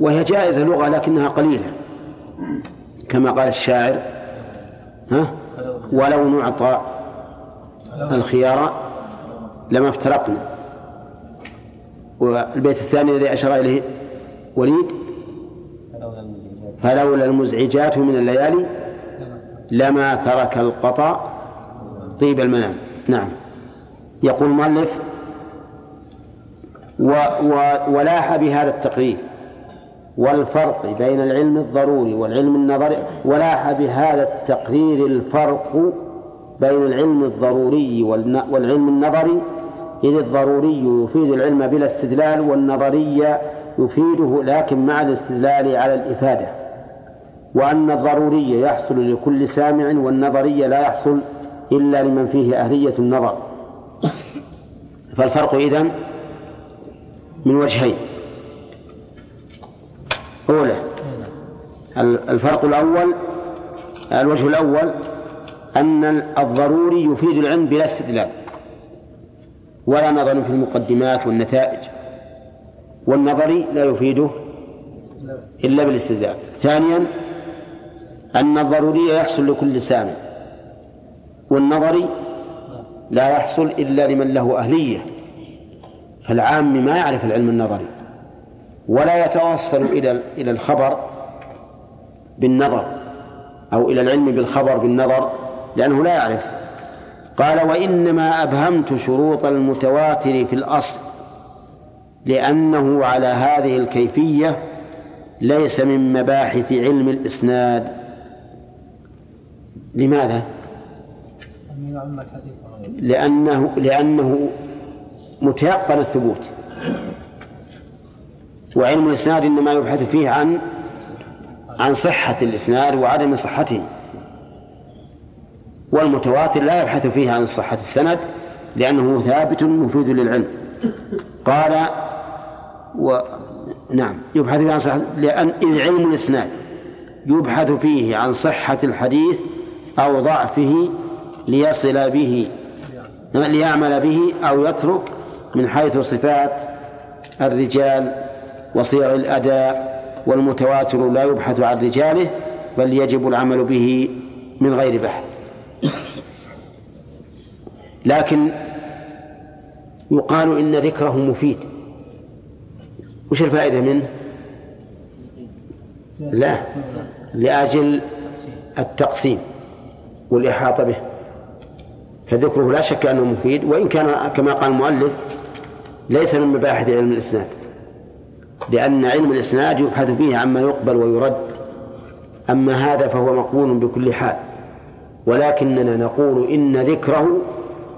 Speaker 1: وهي جائزة لغة لكنها قليلة كما قال الشاعر ها؟ ولو نعطى الخيار لما افترقنا والبيت الثاني الذي أشار إليه وليد؟ فلولا المزعجات من الليالي لما ترك القطع طيب المنام. نعم. يقول المؤلف و و ولاح بهذا التقرير. والفرق بين العلم الضروري والعلم النظري ولاح بهذا التقرير الفرق بين العلم الضروري والعلم النظري إذ الضروري يفيد العلم بلا استدلال والنظري يفيده لكن مع الاستدلال على الإفادة. وأن الضروري يحصل لكل سامع والنظري لا يحصل إلا لمن فيه أهلية النظر. فالفرق إذن من وجهين. أولى الفرق الأول الوجه الأول أن الضروري يفيد العلم بلا استدلال. ولا نظر في المقدمات والنتائج. والنظري لا يفيده إلا بالاستدلال. ثانيا أن الضروري يحصل لكل سامع والنظري لا يحصل إلا لمن له أهلية. فالعام ما يعرف العلم النظري. ولا يتوصل إلى إلى الخبر بالنظر أو إلى العلم بالخبر بالنظر لأنه لا يعرف. قال وإنما أبهمت شروط المتواتر في الأصل لأنه على هذه الكيفية ليس من مباحث علم الإسناد. لماذا؟ لأنه لأنه متيقن الثبوت. وعلم الإسناد إنما يبحث فيه عن عن صحة الإسناد وعدم صحته. والمتواتر لا يبحث فيه عن صحة السند لأنه ثابت مفيد للعلم. قال و نعم يبحث فيه عن صحة لأن إذ علم الإسناد يبحث فيه عن صحة الحديث أو ضعفه ليصل به ليعمل به أو يترك من حيث صفات الرجال وصيغ الأداء والمتواتر لا يبحث عن رجاله بل يجب العمل به من غير بحث. لكن يقال إن ذكره مفيد. وش الفائدة منه؟ لا لأجل التقسيم والإحاطة به. فذكره لا شك أنه مفيد وإن كان كما قال المؤلف ليس من مباحث علم الإسناد لأن علم الإسناد يبحث فيه عما يقبل ويرد. أما هذا فهو مقبول بكل حال. ولكننا نقول إن ذكره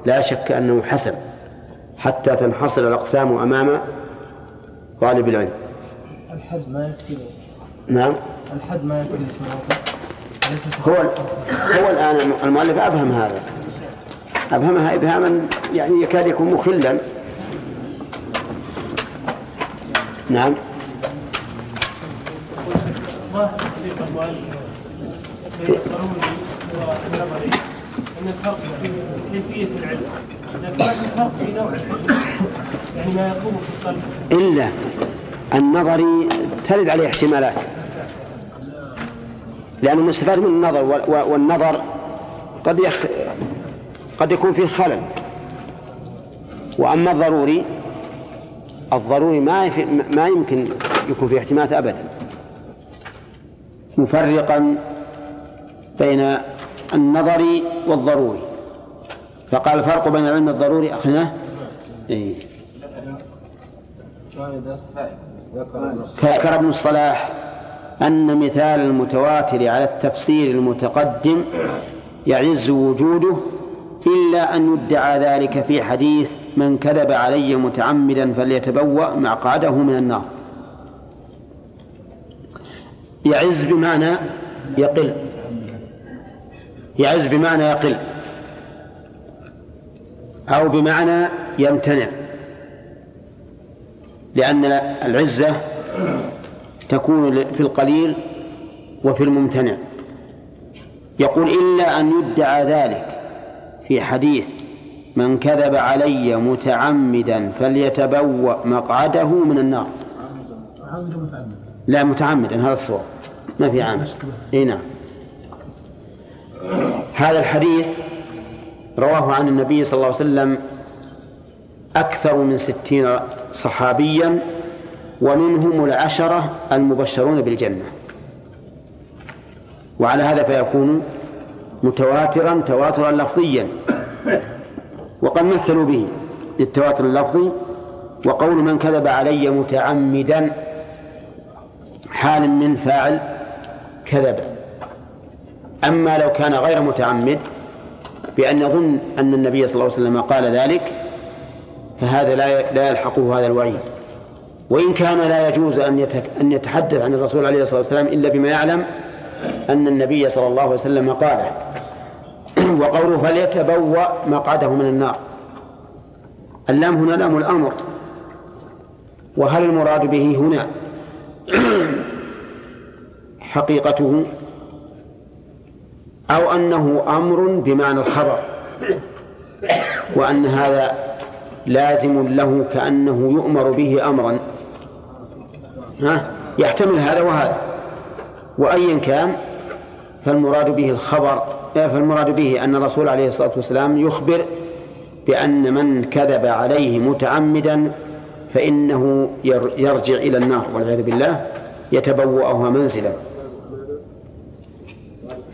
Speaker 1: لا شك أنه حسن حتى تنحصر الأقسام أمام طالب العلم.
Speaker 2: الحد ما يكفي.
Speaker 1: نعم.
Speaker 2: الحد ما يكفي
Speaker 1: هو هو الآن المؤلف أبهم هذا. أبهمها إبهاما يعني يكاد يكون مخلا. نعم. ان الفرق في كيفيه العلم الفرق في نوع العلم يعني ما يقوم في القلب إلا النظري ترد عليه احتمالات. لأنه مستفاد من النظر والنظر قد يخ... قد يكون فيه خلل. وأما الضروري الضروري ما يف... ما يمكن يكون فيه احتمالات أبدا. مفرقا بين النظري والضروري. فقال الفرق بين العلم الضروري أخذناه؟ إيه. فذكر ابن الصلاح أن مثال المتواتر على التفسير المتقدم يعز وجوده إلا أن يدعى ذلك في حديث من كذب علي متعمدا فليتبوأ مقعده من النار. يعز بمعنى يقل. يعز بمعنى يقل أو بمعنى يمتنع لأن العزة تكون في القليل وفي الممتنع. يقول إلا أن يدعى ذلك في حديث من كذب علي متعمدا فليتبوأ مقعده من النار. لا متعمدا هذا الصواب. ما في عامل إي نعم. هذا الحديث رواه عن النبي صلى الله عليه وسلم أكثر من ستين صحابيا ومنهم العشرة المبشرون بالجنة. وعلى هذا فيكون متواترا تواترا لفظيا. وقد مثلوا به للتواتر اللفظي وقول من كذب علي متعمدا حال من فاعل كذب. أما لو كان غير متعمد بأن يظن أن النبي صلى الله عليه وسلم قال ذلك فهذا لا لا يلحقه هذا الوعيد. وإن كان لا يجوز أن أن يتحدث عن الرسول عليه الصلاة والسلام إلا بما يعلم أن النبي صلى الله عليه وسلم قاله وقوله فليتبوأ مقعده من النار. اللام هنا لام الأمر. وهل المراد به هنا؟ حقيقته أو أنه أمر بمعنى الخبر وأن هذا لازم له كأنه يؤمر به أمرا. ها؟ يحتمل هذا وهذا. وأيا كان فالمراد به الخبر فالمراد به أن الرسول عليه الصلاة والسلام يخبر بأن من كذب عليه متعمدا فإنه يرجع إلى النار والعياذ بالله يتبوأها منزلا.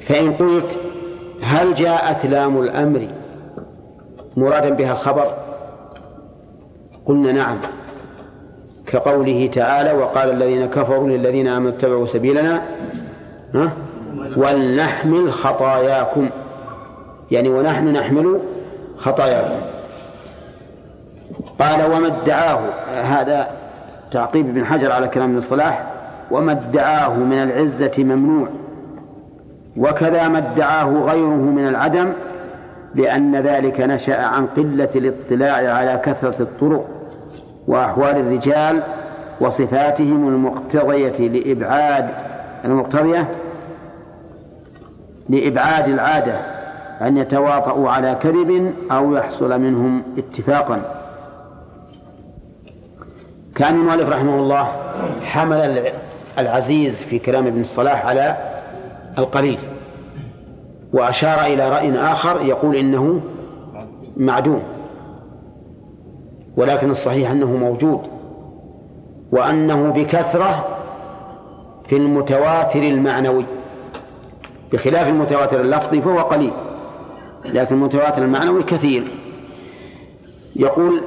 Speaker 1: فإن قلت هل جاءت لام الأمر مرادا بها الخبر؟ قلنا نعم كقوله تعالى وقال الذين كفروا للذين آمنوا اتبعوا سبيلنا ها؟ ولنحمل خطاياكم. يعني ونحن نحمل خطاياكم. قال وما ادعاه هذا تعقيب ابن حجر على كلام ابن الصلاح وما ادعاه من العزة ممنوع. وكذا ما ادعاه غيره من العدم لأن ذلك نشأ عن قلة الاطلاع على كثرة الطرق وأحوال الرجال وصفاتهم المقتضية لإبعاد المقتضية لإبعاد العادة أن يتواطؤوا على كذب أو يحصل منهم اتفاقا. كان المؤلف رحمه الله حمل العزيز في كلام ابن الصلاح على القليل. وأشار إلى رأي آخر يقول إنه معدوم. ولكن الصحيح أنه موجود. وأنه بكثرة في المتواتر المعنوي. بخلاف المتواتر اللفظي فهو قليل. لكن المتواتر المعنوي كثير. يقول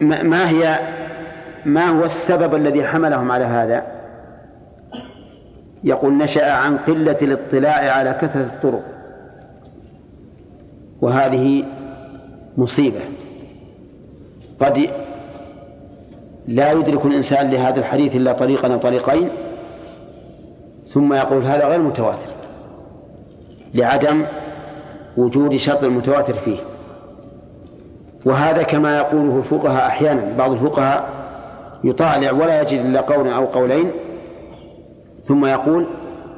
Speaker 1: ما هي ما هو السبب الذي حملهم على هذا؟ يقول نشأ عن قلة الاطلاع على كثرة الطرق. وهذه مصيبة. قد لا يدرك الإنسان لهذا الحديث إلا طريقا أو طريقين ثم يقول هذا غير متواتر لعدم وجود شرط المتواتر فيه. وهذا كما يقوله الفقهاء أحيانا بعض الفقهاء يطالع ولا يجد إلا قولا أو قولين ثم يقول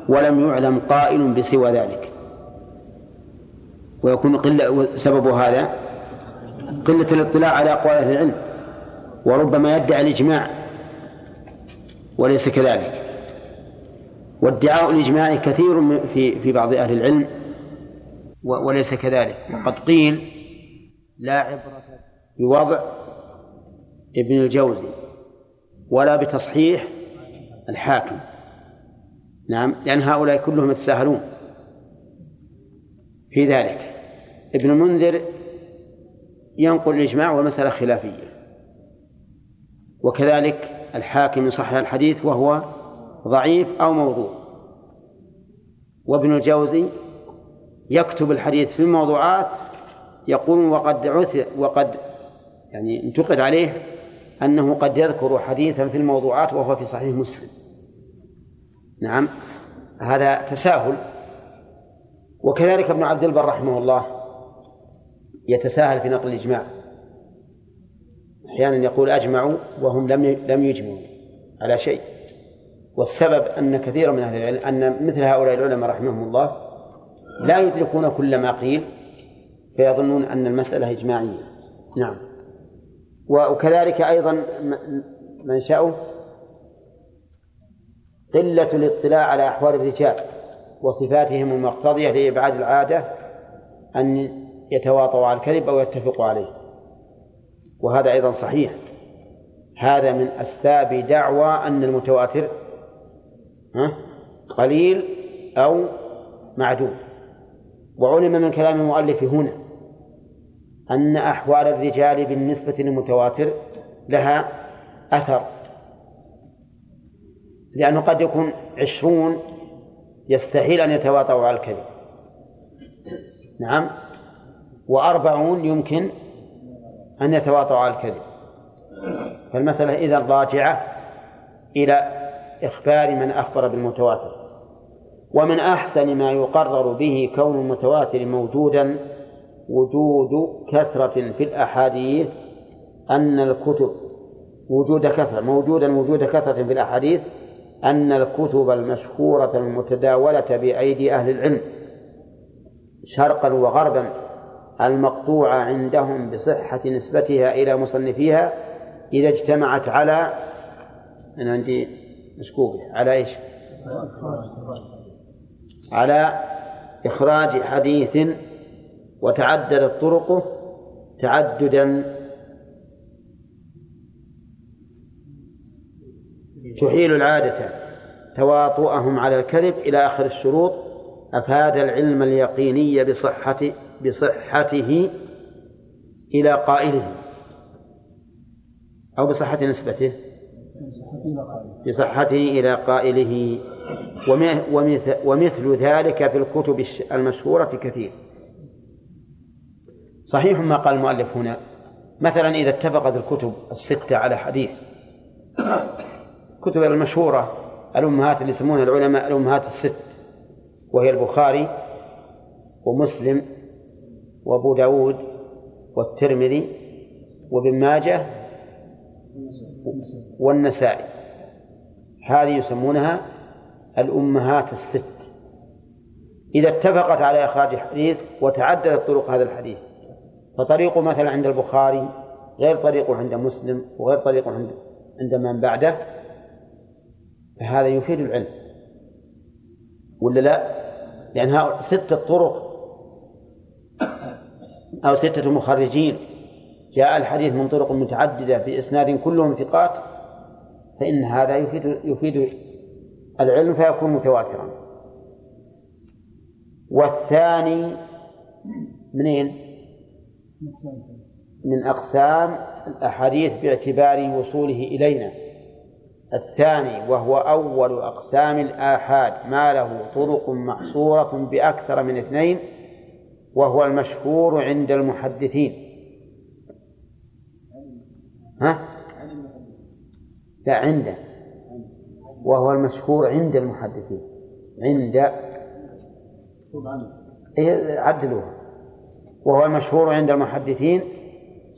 Speaker 1: ولم يعلم قائل بسوى ذلك. ويكون قلة سبب هذا قلة الاطلاع على أقوال أهل العلم وربما يدعي الإجماع وليس كذلك. وادعاء الإجماع كثير في في بعض أهل العلم وليس كذلك. وقد قيل لا عبرة بوضع ابن الجوزي ولا بتصحيح الحاكم. نعم لأن هؤلاء كلهم يتساهلون في ذلك. ابن المنذر ينقل الإجماع والمسألة خلافية. وكذلك الحاكم يصحح الحديث وهو ضعيف أو موضوع. وابن الجوزي يكتب الحديث في الموضوعات يقول وقد عثر وقد يعني انتقد عليه أنه قد يذكر حديثا في الموضوعات وهو في صحيح مسلم. نعم. هذا تساهل. وكذلك ابن عبد البر رحمه الله يتساهل في نقل الإجماع. أحيانا يقول أجمعوا وهم لم لم يجمعوا على شيء. والسبب أن كثيرا من أهل العلم أن مثل هؤلاء العلماء رحمهم الله لا يدركون كل ما قيل فيظنون أن المسألة إجماعية. نعم. وكذلك أيضا منشأه قلة الاطلاع على أحوال الرجال وصفاتهم المقتضية لإبعاد العادة أن يتواطوا على الكذب أو يتفقوا عليه. وهذا أيضا صحيح. هذا من أسباب دعوى أن المتواتر قليل أو معدوم. وعلم من كلام المؤلف هنا أن أحوال الرجال بالنسبة للمتواتر لها أثر. لأنه قد يكون عشرون يستحيل أن يتواطؤوا على الكذب. نعم. وأربعون يمكن أن يتواطؤوا على الكذب. فالمسألة إذا راجعة إلى إخبار من أخبر بالمتواتر. ومن أحسن ما يقرر به كون المتواتر موجودا وجود كثرة في الأحاديث أن الكتب وجود كثرة موجودا وجود كثرة في الأحاديث أن الكتب المشهورة المتداولة بأيدي أهل العلم شرقا وغربا المقطوعة عندهم بصحة نسبتها إلى مصنفيها إذا اجتمعت على أنا عندي مشكوك على إيش؟ على إخراج حديث وتعددت طرقه تعددا تحيل العادة تواطؤهم على الكذب إلى آخر الشروط. أفاد العلم اليقيني بصحة بصحته إلى قائله. أو بصحة نسبته. بصحته إلى قائله. ومثل ذلك في الكتب المشهورة كثير. صحيح ما قال المؤلف هنا. مثلا إذا اتفقت الكتب الستة على حديث. الكتب المشهورة الأمهات اللي يسمونها العلماء الأمهات الست وهي البخاري ومسلم وأبو داود والترمذي وابن ماجه والنسائي. هذه يسمونها الأمهات الست. إذا اتفقت على إخراج حديث وتعددت طرق هذا الحديث فطريقه مثلا عند البخاري غير طريقه عند مسلم وغير طريقه عند عند من بعده فهذا يفيد العلم ولا لا؟ لأنها ستة طرق أو ستة مخرجين جاء الحديث من طرق متعددة بإسناد كلهم ثقات فإن هذا يفيد يفيد العلم فيكون متواترا والثاني منين؟ من أقسام الأحاديث باعتبار وصوله إلينا الثاني وهو أول أقسام الآحاد ما له طرق محصورة بأكثر من اثنين وهو المشهور عند المحدثين. ها؟ لا عنده. وهو المشهور عند المحدثين. عند. إيه عدلوها. وهو المشهور عند المحدثين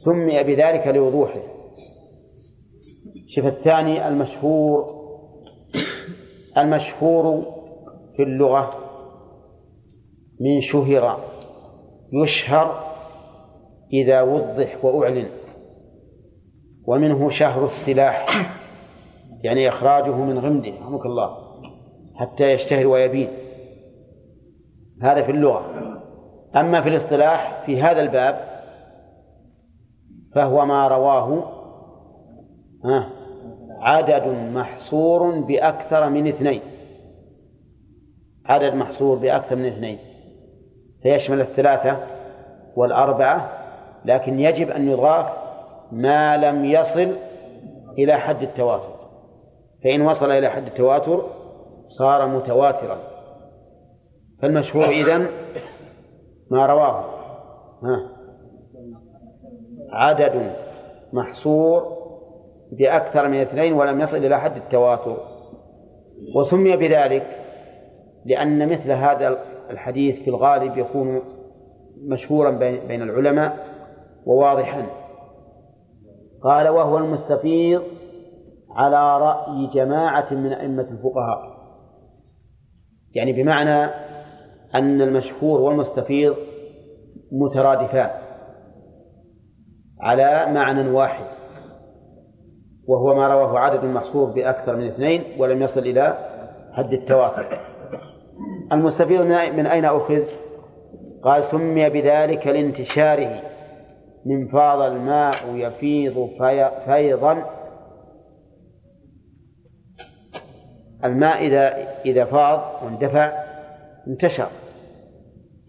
Speaker 1: سمي بذلك لوضوحه. شوف الثاني المشهور. المشهور في اللغة من شهر يشهر إذا وضح وأعلن ومنه شهر السلاح يعني إخراجه من غمده رحمك الله حتى يشتهر ويبين. هذا في اللغة. أما في الاصطلاح في هذا الباب فهو ما رواه عدد محصور بأكثر من اثنين. عدد محصور بأكثر من اثنين. فيشمل الثلاثة والأربعة لكن يجب أن يضاف ما لم يصل إلى حد التواتر. فإن وصل إلى حد التواتر صار متواترا. فالمشهور إذن ما رواه. ها. عدد محصور بأكثر من اثنين ولم يصل إلى حد التواتر. وسمي بذلك لأن مثل هذا الحديث في الغالب يكون مشهورا بين العلماء وواضحا. قال وهو المستفيض على رأي جماعة من أئمة الفقهاء. يعني بمعنى أن المشهور والمستفيض مترادفان على معنى واحد. وهو ما رواه عدد محصور بأكثر من اثنين ولم يصل إلى حد التواتر المستفيض من أين أخذ؟ قال سمي بذلك لانتشاره. من فاض الماء يفيض في فيضا. الماء إذا إذا فاض واندفع انتشر.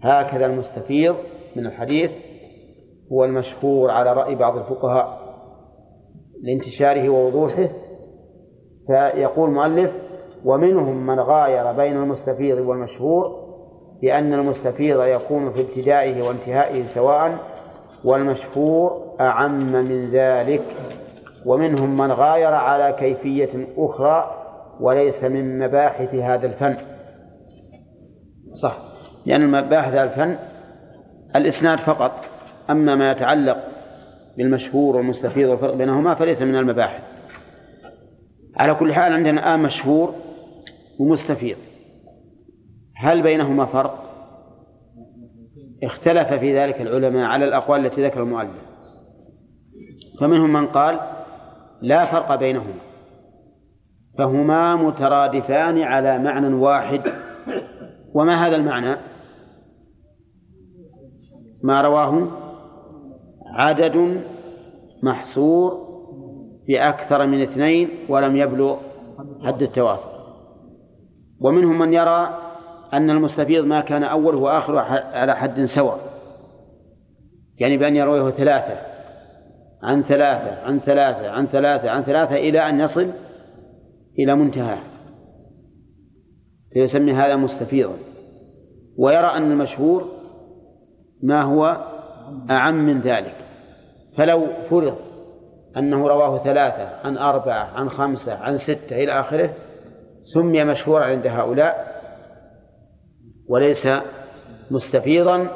Speaker 1: هكذا المستفيض من الحديث هو المشهور على رأي بعض الفقهاء. لانتشاره ووضوحه فيقول المؤلف ومنهم من غاير بين المستفيض والمشهور بأن المستفيض يكون في ابتدائه وانتهائه سواء والمشهور أعم من ذلك. ومنهم من غاير على كيفية أخرى وليس من مباحث هذا الفن. صح. لأن مباحث هذا الفن الإسناد فقط أما ما يتعلق بالمشهور والمستفيض والفرق بينهما فليس من المباحث. على كل حال عندنا الآن مشهور ومستفيض. هل بينهما فرق؟ اختلف في ذلك العلماء على الأقوال التي ذكر المؤلف. فمنهم من قال لا فرق بينهما. فهما مترادفان على معنى واحد. وما هذا المعنى؟ ما رواه عدد محصور بأكثر من اثنين ولم يبلغ حد التواتر ومنهم من يرى أن المستفيض ما كان أوله وآخره على حد سواء. يعني بأن يرويه ثلاثة. عن ثلاثة عن ثلاثة عن ثلاثة عن ثلاثة إلى أن يصل إلى منتهاه. فيسمي هذا مستفيضا. ويرى أن المشهور ما هو أعم من ذلك. فلو فرض أنه رواه ثلاثة عن أربعة عن خمسة عن ستة إلى آخره سمي مشهورا عند هؤلاء وليس مستفيضا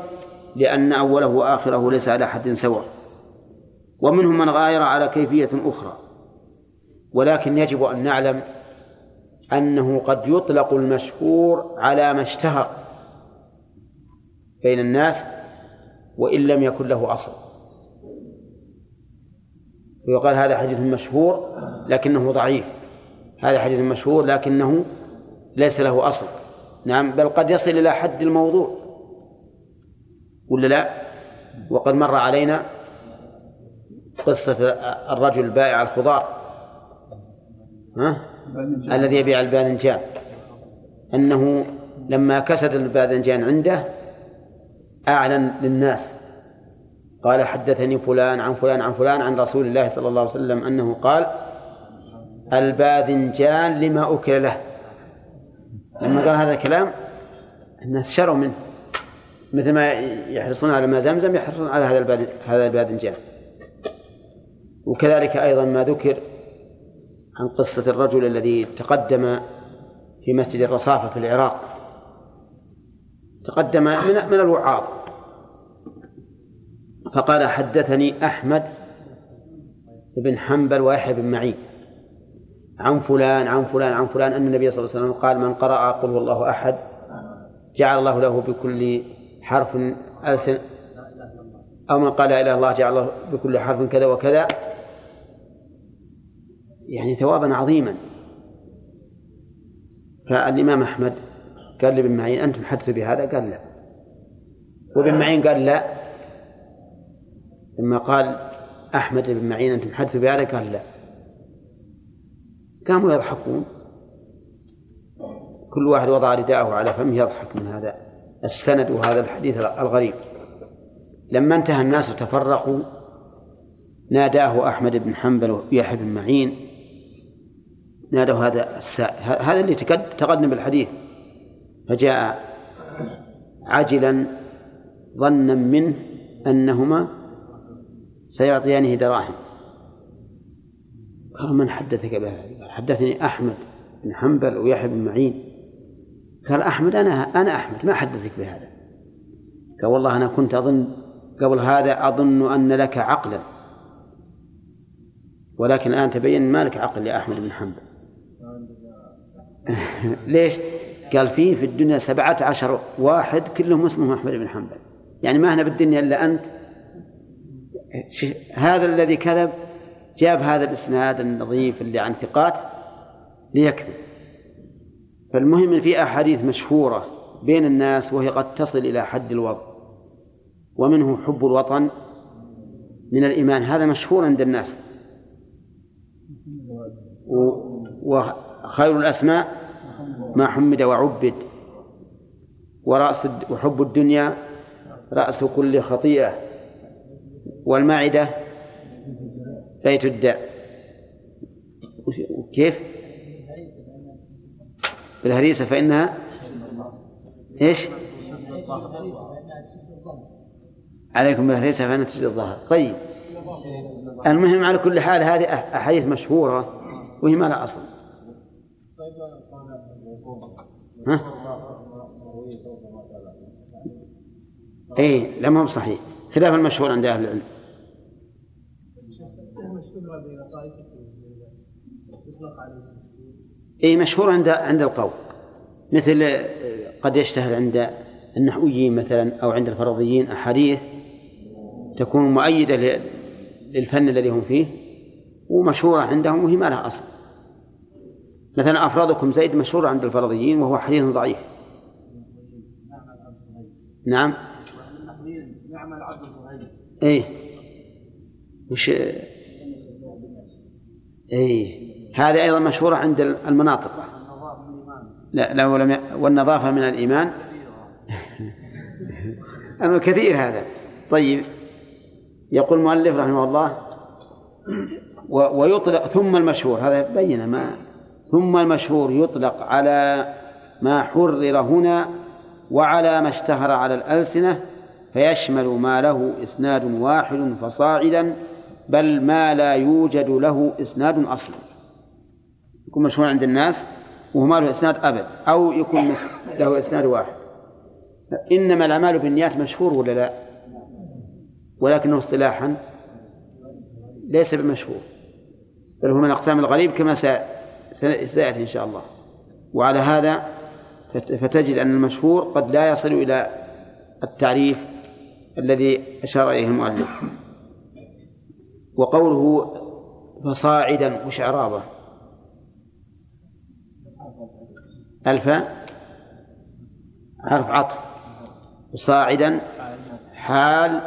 Speaker 1: لأن أوله وآخره ليس على حد سواء. ومنهم من غاير على كيفية أخرى ولكن يجب أن نعلم أنه قد يطلق المشهور على ما اشتهر بين الناس وإن لم يكن له أصل. ويقال هذا حديث مشهور لكنه ضعيف. هذا حديث مشهور لكنه ليس له أصل. نعم بل قد يصل إلى حد الموضوع. ولا لا؟ وقد مر علينا قصة الرجل البائع الخضار. ها؟ الذي يبيع الباذنجان. أنه لما كسد الباذنجان عنده أعلن للناس قال حدثني فلان عن فلان عن فلان عن رسول الله صلى الله عليه وسلم أنه قال الباذنجان لما أكل له. لما قال هذا الكلام الناس شروا منه. مثل ما يحرصون على ما زمزم يحرصون على هذا هذا الباذنجان. وكذلك أيضا ما ذكر عن قصة الرجل الذي تقدم في مسجد الرصافة في العراق. تقدم من من الوعاظ. فقال حدثني أحمد بن حنبل ويحيى بن معين عن فلان عن فلان عن فلان أن النبي صلى الله عليه وسلم قال من قرأ قل هو الله أحد جعل الله له بكل حرف ألسن أو من قال لا إله إلا الله جعل الله بكل حرف كذا وكذا. يعني ثوابا عظيما. فالإمام أحمد قال لابن معين أنت محدث بهذا؟ قال لا. وابن معين قال لا. لما قال أحمد بن معين أنت محدث بهذا قال لا. قاموا يضحكون. كل واحد وضع رداءه على فمه يضحك من هذا السند وهذا الحديث الغريب. لما انتهى الناس وتفرقوا ناداه أحمد بن حنبل ويحيى بن معين. نادوا هذا السائل هذا اللي تقدم بالحديث. فجاء عجلا ظنا منه أنهما سيعطيانه دراهم. قال من حدثك بهذا؟ حدثني أحمد بن حنبل ويحيى بن معين. قال أحمد أنا أنا أحمد ما حدثك بهذا؟ قال والله أنا كنت أظن قبل هذا أظن أن لك عقلا. ولكن الآن تبين ما لك عقل يا أحمد بن حنبل. ليش؟ قال فيه في الدنيا سبعة عشر واحد كلهم اسمهم أحمد بن حنبل. يعني ما هنا بالدنيا إلا أنت هذا الذي كذب جاب هذا الإسناد النظيف اللي عن ثقات ليكذب. فالمهم في أحاديث مشهورة بين الناس وهي قد تصل إلى حد الوضع ومنه حب الوطن من الإيمان. هذا مشهور عند الناس. وخير الأسماء ما حمد وعبد ورأس وحب الدنيا رأس كل خطيئة. والمعدة بيت الداء كيف؟ بالهريسة فإنها إيش؟ عليكم بالهريسة فإنها تجد الظهر طيب المهم على كل حال هذه أحاديث مشهورة وهي ما لها أصل ها؟ لا ما هو صحيح خلاف المشهور عند أهل العلم. اي مشهور عند عند القوم. مثل قد يشتهر عند النحويين مثلا أو عند الفرضيين أحاديث تكون مؤيدة للفن الذي هم فيه ومشهورة عندهم وهي ما لها أصل. مثلا أفرادكم زيد مشهور عند الفرضيين وهو حديث ضعيف. نعم. إيه. وش إيه. هذه أيضا مشهورة عند المناطق. لا ولم ي... والنظافة من الإيمان. أما كثير هذا. طيب. يقول المؤلف رحمه الله و... ويطلق ثم المشهور. هذا بين ما ثم المشهور يطلق على ما حرر هنا وعلى ما اشتهر على الألسنة فيشمل ما له إسناد واحد فصاعدا بل ما لا يوجد له إسناد أصلا. يكون مشهور عند الناس وهو ما له إسناد أبد أو يكون له إسناد واحد. إنما الأعمال بالنيات مشهور ولا لا؟ ولكنه اصطلاحا ليس بمشهور. بل هو من أقسام الغريب كما سيأتي إن شاء الله. وعلى هذا فتجد أن المشهور قد لا يصل إلى التعريف الذي أشار إليه المؤلف. وقوله فصاعدا وش إعرابه؟ الفاء حرف عطف. وصاعدا حال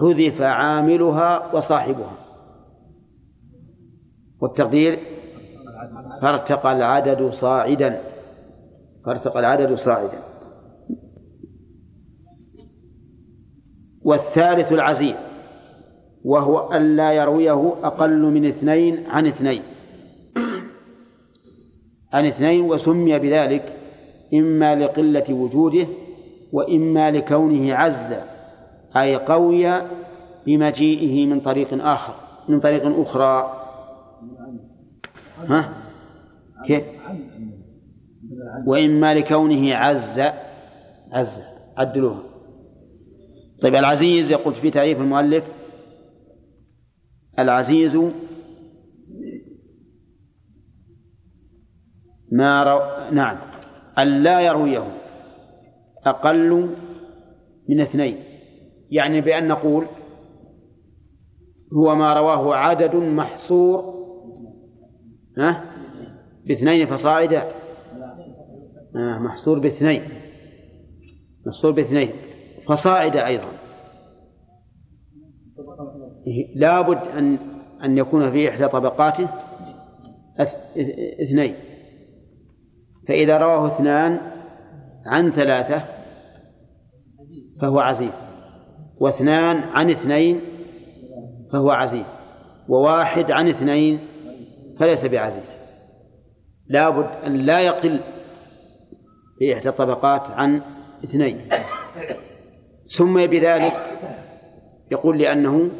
Speaker 1: حذف عاملها وصاحبها. والتقدير فارتقى العدد صاعدا. فارتقى العدد صاعدا. والثالث العزيز وهو ألا يرويه أقل من اثنين عن اثنين عن اثنين وسمي بذلك إما لقلة وجوده وإما لكونه عز أي قوي بمجيئه من طريق آخر من طريق أخرى ها؟ كيف؟ وإما لكونه عز عز عدلوها طيب العزيز يقول في تعريف المؤلف العزيز ما رو... نعم أن لا يرويه أقل من اثنين يعني بأن نقول هو ما رواه عدد محصور ها؟ باثنين فصاعدا. آه محصور باثنين محصور باثنين. فصاعدا أيضا. لابد أن أن يكون في إحدى طبقاته اثنين. فإذا رواه اثنان عن ثلاثة فهو عزيز واثنان عن اثنين فهو عزيز وواحد عن اثنين فليس بعزيز. لابد أن لا يقل في إحدى الطبقات عن اثنين. سمي بذلك يقول لأنه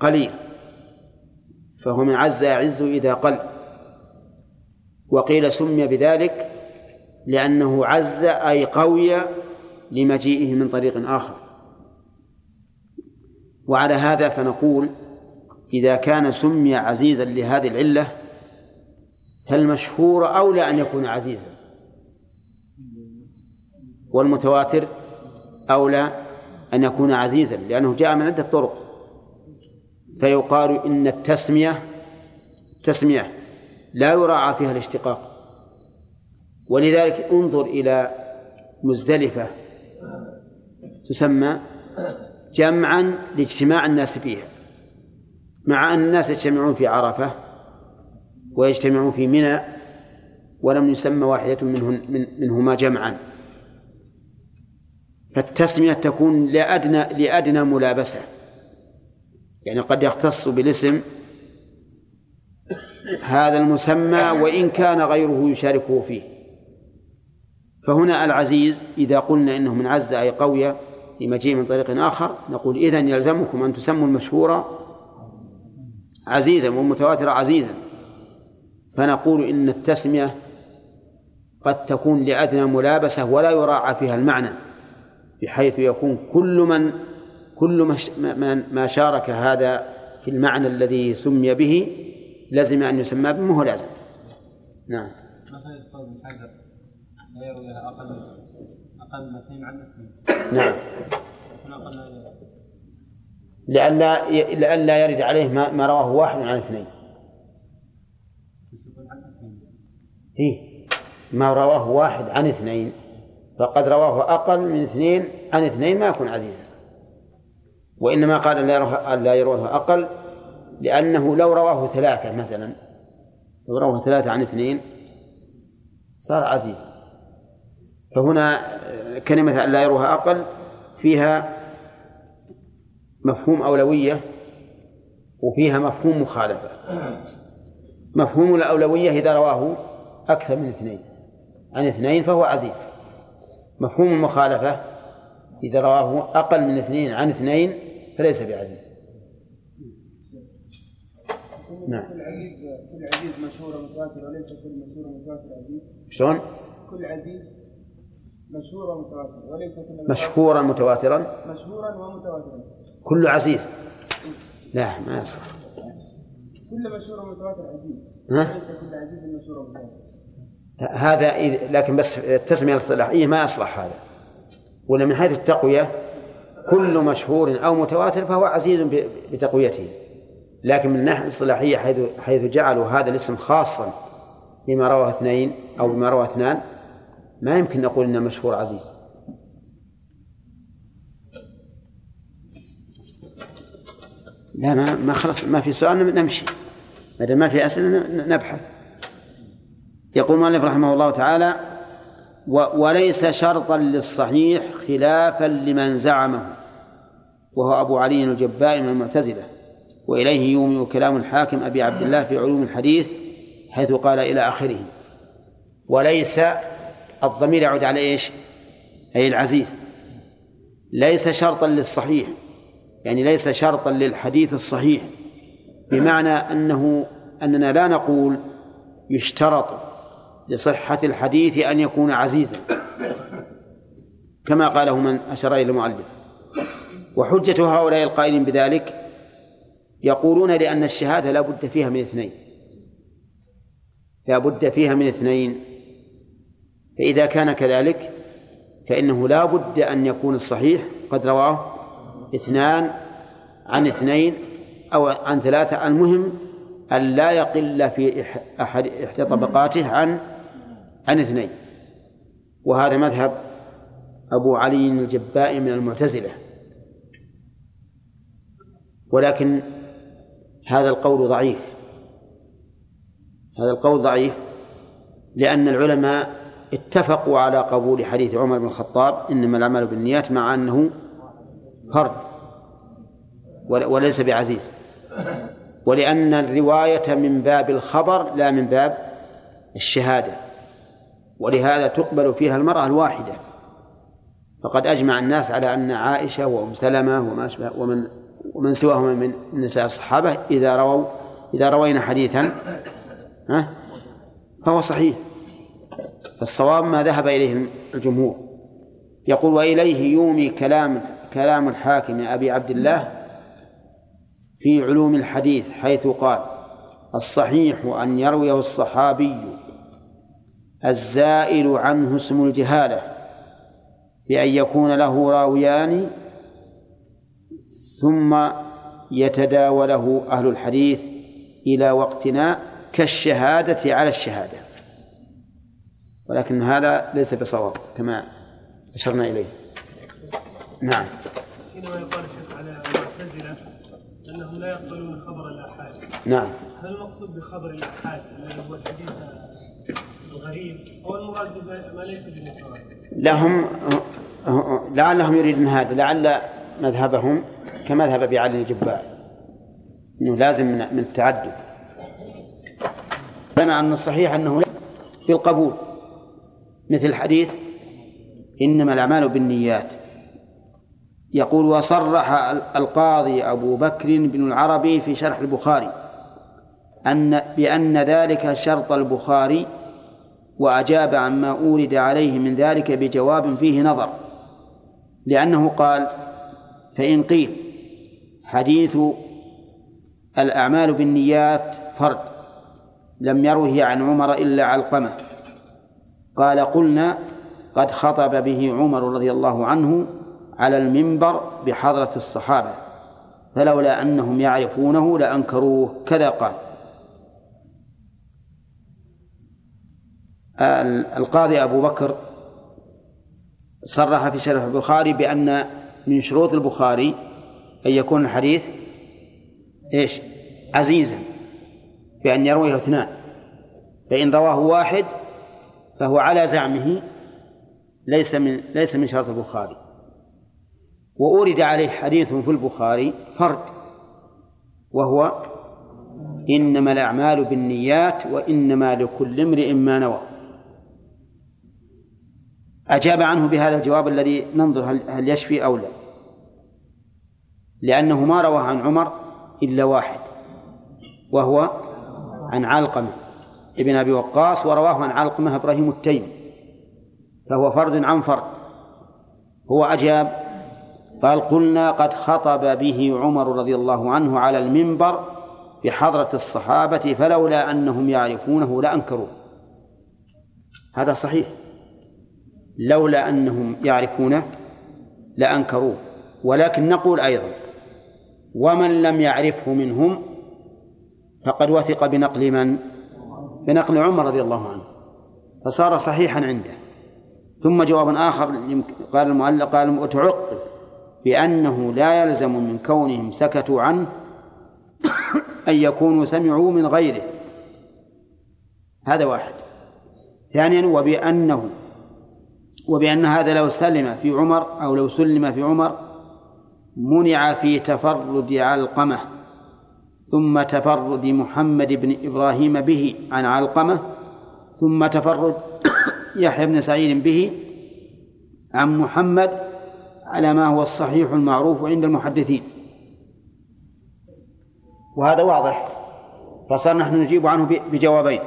Speaker 1: قليل فهو من عز يعز إذا قل. وقيل سمي بذلك لأنه عز أي قوي لمجيئه من طريق آخر. وعلى هذا فنقول إذا كان سمي عزيزا لهذه العلة فالمشهور أولى أن يكون عزيزا. والمتواتر أولى أن يكون عزيزا لأنه جاء من عدة طرق. فيقال إن التسمية تسمية لا يراعى فيها الاشتقاق. ولذلك انظر إلى مزدلفة تسمى جمعا لاجتماع الناس فيها. مع أن الناس يجتمعون في عرفة ويجتمعون في منى ولم يسمى واحدة منهن من منهما جمعا. فالتسمية تكون لأدنى لأدنى ملابسة. يعني قد يختص بالاسم هذا المسمى وإن كان غيره يشاركه فيه. فهنا العزيز إذا قلنا إنه من عز أي قوي لمجيء من طريق آخر نقول إذن يلزمكم أن تسموا المشهور عزيزا والمتواتر عزيزا. فنقول إن التسمية قد تكون لأدنى ملابسة ولا يراعى فيها المعنى. بحيث يكون كل من كل ما شارك هذا في المعنى الذي سمي به لزم أن يسمى به هو لازم؟ نعم. لا يرويها أقل أقل من اثنين عن اثنين نعم. لئلا لئلا يرد عليه ما, ما رواه واحد عن اثنين. إيه. ما رواه واحد عن اثنين. فقد رواه أقل من اثنين عن اثنين ما يكون عزيزا. وإنما قال لا يروه أقل لأنه لو رواه ثلاثة مثلا لو رواه ثلاثة عن اثنين صار عزيز فهنا كلمة لا يروها أقل فيها مفهوم أولوية وفيها مفهوم مخالفة. مفهوم الأولوية إذا رواه أكثر من اثنين. عن اثنين فهو عزيز. مفهوم المخالفة. إذا رواه أقل من اثنين عن اثنين فليس بعزيز.
Speaker 4: نعم. كل عزيز كل عزيز مشهور متواتر وليس كل مشهور متواتر عزيز.
Speaker 1: شلون؟
Speaker 4: كل عزيز مشهورا متواترا وليس كل
Speaker 1: مشهورا متواترا؟
Speaker 4: مشهورا ومتواترا.
Speaker 1: كل عزيز. لا ما يصح
Speaker 4: كل مشهور متواتر عزيز. ها؟ وليس كل عزيز مشهور متواتر
Speaker 1: هذا لكن بس التسمية الاصطلاحية ما يصلح هذا. ولا من حيث التقوية كل مشهور أو متواتر فهو عزيز بتقويته. لكن من الناحية الاصطلاحية حيث حيث جعلوا هذا الاسم خاصا بما رواه اثنين أو بما رواه اثنان ما يمكن نقول إنه مشهور عزيز. لا ما ما خلص ما في سؤال نمشي. ما دام ما في أسئلة نبحث. يقول المؤلف رحمه الله تعالى وليس شرطا للصحيح خلافا لمن زعمه وهو أبو علي الجبائي من المعتزلة وإليه يومي كلام الحاكم أبي عبد الله في علوم الحديث حيث قال إلى آخره وليس الضمير يعود على إيش؟ أي العزيز. ليس شرطا للصحيح يعني ليس شرطا للحديث الصحيح بمعنى أنه أننا لا نقول يشترط لصحة الحديث أن يكون عزيزا. كما قاله من أشار إلى المؤلف. وحجة هؤلاء القائلين بذلك يقولون لأن الشهادة لا بد فيها من اثنين. لا بد فيها من اثنين. فإذا كان كذلك فإنه لا بد أن يكون الصحيح قد رواه اثنان عن اثنين أو عن ثلاثة. المهم أن لا يقل في أحد إحدى طبقاته عن عن اثنين وهذا مذهب أبو علي الجبائي من المعتزلة. ولكن هذا القول ضعيف. هذا القول ضعيف لأن العلماء اتفقوا على قبول حديث عمر بن الخطاب إنما الأعمال بالنيات مع أنه فرد وليس بعزيز. ولأن الرواية من باب الخبر لا من باب الشهادة. ولهذا تقبل فيها المرأة الواحدة. فقد أجمع الناس على أن عائشة وأم سلمة وما أشبه ومن ومن سواهما من نساء الصحابة إذا رووا إذا روينا حديثا ها؟ فهو صحيح. فالصواب ما ذهب إليه الجمهور. يقول وإليه يومي كلام كلام الحاكم أبي عبد الله في علوم الحديث حيث قال الصحيح أن يرويه الصحابي الزائل عنه اسم الجهالة بأن يكون له راويان ثم يتداوله أهل الحديث إلى وقتنا كالشهادة على الشهادة. ولكن هذا ليس بصواب كما أشرنا إليه. نعم.
Speaker 5: حينما يقال الشيخ على المعتزلة أنهم لا يقبلون خبر الآحاد
Speaker 1: نعم.
Speaker 5: هل المقصود بخبر الآحاد الذي هو الحديث؟ الغريب. المراد ما ليس؟
Speaker 1: لهم لعلهم يريدون هذا لعل مذهبهم كمذهب أبي علي الجبائي إنه لازم من التعدد. بنى أن الصحيح أنه بالقبول مثل الحديث إنما الأعمال بالنيات. يقول وصرح القاضي أبو بكر بن العربي في شرح البخاري ان بأن ذلك شرط البخاري وأجاب عما أورد عليه من ذلك بجواب فيه نظر لأنه قال فإن قيل حديث الأعمال بالنيات فرد لم يروه عن عمر إلا علقمة. قال قلنا قد خطب به عمر رضي الله عنه على المنبر بحضرة الصحابة فلولا أنهم يعرفونه لأنكروه كذا قال. القاضي أبو بكر صرح في شرح البخاري بأن من شروط البخاري أن يكون الحديث إيش؟ عزيزا بأن يرويه اثنان. فإن رواه واحد فهو على زعمه ليس من ليس من شرط البخاري. وأورد عليه حديث في البخاري فرد وهو إنما الأعمال بالنيات وإنما لكل امرئ ما نوى. أجاب عنه بهذا الجواب الذي ننظر هل يشفي أو لا. لأنه ما رواه عن عمر إلا واحد وهو عن علقمة ابن أبي وقاص ورواه عن علقمة إبراهيم التيمي فهو فرد عن فرد. هو أجاب قال قلنا قد خطب به عمر رضي الله عنه على المنبر بحضرة الصحابة فلولا أنهم يعرفونه لأنكروه. هذا صحيح. لولا أنهم يعرفونه لأنكروه. ولكن نقول أيضا ومن لم يعرفه منهم فقد وثق بنقل من؟ بنقل عمر رضي الله عنه فصار صحيحا عنده. ثم جواب آخر قال المؤلف قال وتعقب بأنه لا يلزم من كونهم سكتوا عنه أن يكونوا سمعوا من غيره. هذا واحد. ثانيا وبأنه وبأن هذا لو سلم في عمر أو لو سلم في عمر منع في تفرد علقمة ثم تفرد محمد بن إبراهيم به عن علقمة ثم تفرد يحيى بن سعيد به عن محمد على ما هو الصحيح المعروف عند المحدثين. وهذا واضح فصار نحن نجيب عنه بجوابين.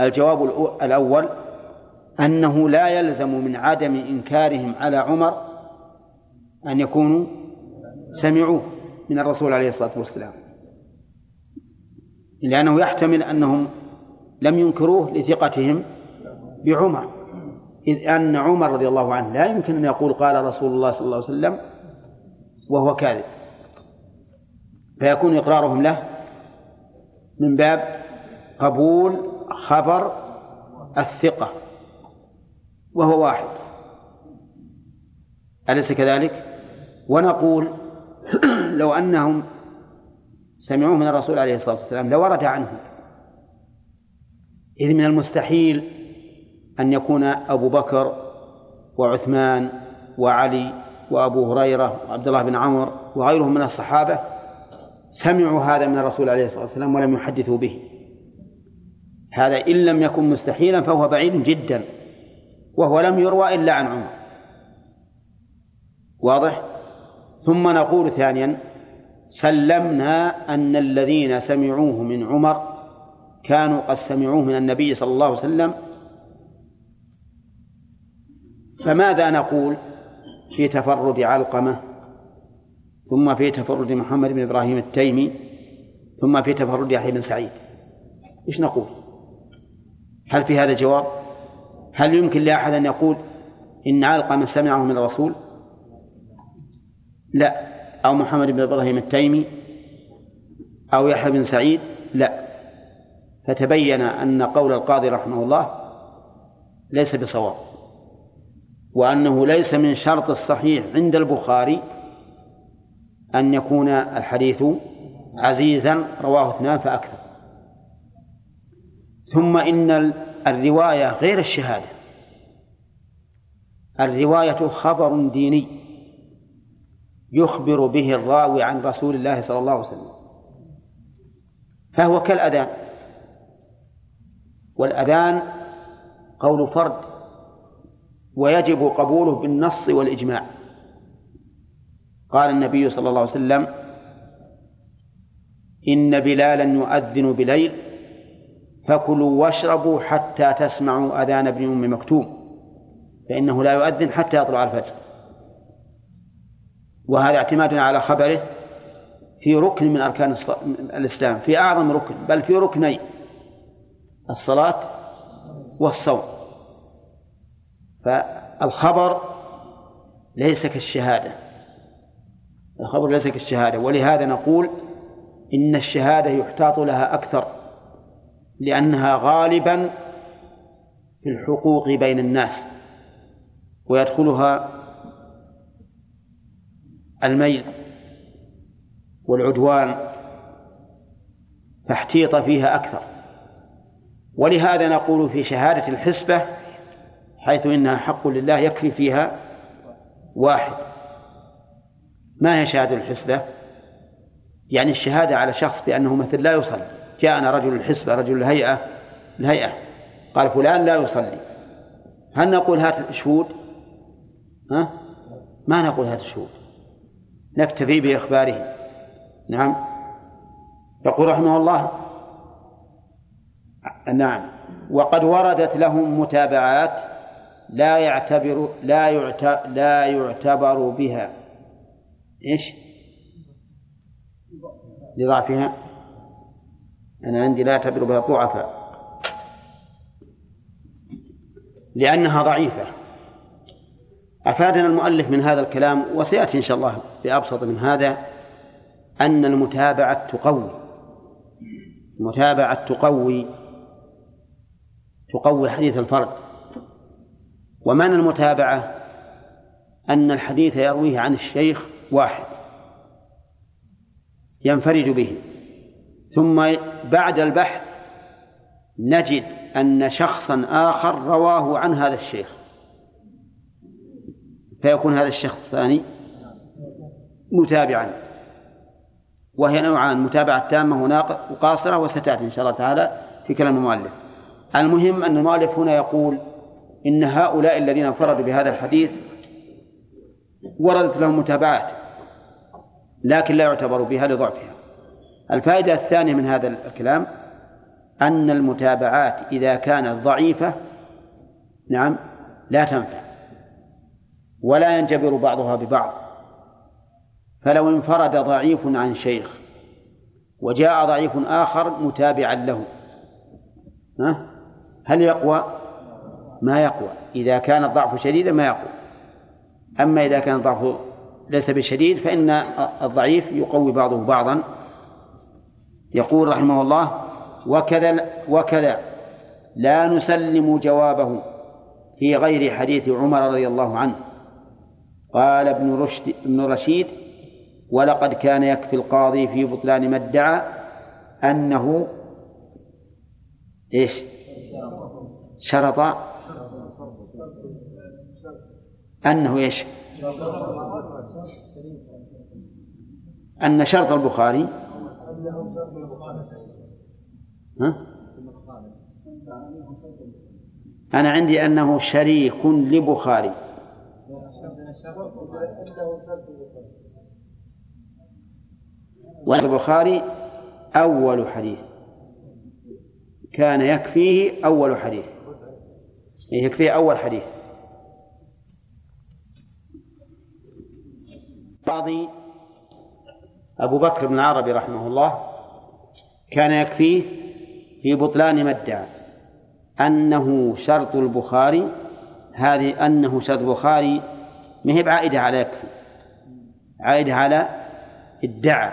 Speaker 1: الجواب الأول أنه لا يلزم من عدم إنكارهم على عمر أن يكونوا سمعوه من الرسول عليه الصلاة والسلام. لأنه يحتمل أنهم لم ينكروه لثقتهم بعمر. إذ أن عمر رضي الله عنه لا يمكن أن يقول قال رسول الله صلى الله عليه وسلم وهو كاذب. فيكون إقرارهم له من باب قبول خبر الثقة. وهو واحد. أليس كذلك؟ ونقول لو أنهم سمعوه من الرسول عليه الصلاة والسلام لورد عنه. إذ من المستحيل أن يكون أبو بكر وعثمان وعلي وأبو هريرة وعبد الله بن عمر وغيرهم من الصحابة سمعوا هذا من الرسول عليه الصلاة والسلام ولم يحدثوا به. هذا إن لم يكن مستحيلا فهو بعيد جدا. وهو لم يروى إلا عن عمر. واضح؟ ثم نقول ثانيا سلمنا أن الذين سمعوه من عمر كانوا قد سمعوه من النبي صلى الله عليه وسلم. فماذا نقول في تفرد علقمة ثم في تفرد محمد بن إبراهيم التيمي ثم في تفرد يحيى بن سعيد؟ إيش نقول؟ هل في هذا جواب؟ هل يمكن لأحد أن يقول إن علقمة سمعه من الرسول؟ لا. أو محمد بن إبراهيم التيمي؟ أو يحيى بن سعيد؟ لا. فتبين أن قول القاضي رحمه الله ليس بصواب وأنه ليس من شرط الصحيح عند البخاري أن يكون الحديث عزيزا رواه اثنان فأكثر. ثم إن الرواية غير الشهادة. الرواية خبر ديني يخبر به الراوي عن رسول الله صلى الله عليه وسلم. فهو كالأذان. والأذان قول فرد ويجب قبوله بالنص والإجماع. قال النبي صلى الله عليه وسلم إن بلالا يؤذن بليل فكلوا واشربوا حتى تسمعوا أذان ابن أم مكتوم فإنه لا يؤذن حتى يطلع الفجر. وهذا اعتماد على خبره في ركن من أركان الإسلام في أعظم ركن بل في ركنين الصلاة والصوم. فالخبر ليس كالشهادة الخبر ليس كالشهادة ولهذا نقول إن الشهادة يحتاط لها أكثر. لأنها غالبا في الحقوق بين الناس ويدخلها الميل والعدوان فاحتيط فيها أكثر. ولهذا نقول في شهادة الحسبة حيث إنها حق لله يكفي فيها واحد. ما هي شهادة الحسبة؟ يعني الشهادة على شخص بأنه مثل لا يصلي. جاءنا رجل الحسبة رجل الهيئة الهيئة. قال فلان لا يصلي. هل نقول هات الشهود؟ ها؟ ما نقول هات الشهود. نكتفي بإخباره. نعم. يقول رحمه الله. نعم. وقد وردت لهم متابعات لا يعتبر لا لا يعتبر بها. إيش؟ لضعفها. أنا عندي لا يعتبر بها ضعفاء. لأنها ضعيفة. أفادنا المؤلف من هذا الكلام وسيأتي إن شاء الله بأبسط من هذا أن المتابعة تقوي. المتابعة تقوي تقوي حديث الفرد. ومعنى المتابعة؟ أن الحديث يرويه عن الشيخ واحد ينفرد به. ثم بعد البحث نجد أن شخصا آخر رواه عن هذا الشيخ. فيكون هذا الشخص الثاني متابعا. وهي نوعان متابعة تامة وقاصرة وستأتي إن شاء الله تعالى في كلام المؤلف. المهم أن المؤلف هنا يقول إن هؤلاء الذين انفردوا بهذا الحديث وردت لهم متابعات لكن لا يعتبر بها لضعفها. الفائدة الثانية من هذا الكلام أن المتابعات إذا كانت ضعيفة نعم لا تنفع ولا ينجبر بعضها ببعض. فلو انفرد ضعيف عن شيخ وجاء ضعيف آخر متابعا له ها؟ هل يقوى؟ ما يقوى. إذا كان الضعف شديدا ما يقوى. أما إذا كان الضعف ليس بشديد فإن الضعيف يقوي بعضه بعضا. يقول رحمه الله وكذا وكذا لا نسلم جوابه في غير حديث عمر رضي الله عنه قال ابن رشد ابن رشيد ولقد كان يكفي القاضي في بطلان ما ادعى أنه إيش؟ شرط أنه إيش؟ أن شرط البخاري ها؟ أنا عندي أنه شريك لبخاري. والبخاري أول حديث. كان يكفيه أول حديث. يكفيه أول حديث. قاضي أبو بكر بن العربي رحمه الله كان يكفيه في بطلان ما ادعى أنه شرط البخاري هذه أنه شرط البخاري ما هي بعائدة على يكفي؟ عائدة على ادعى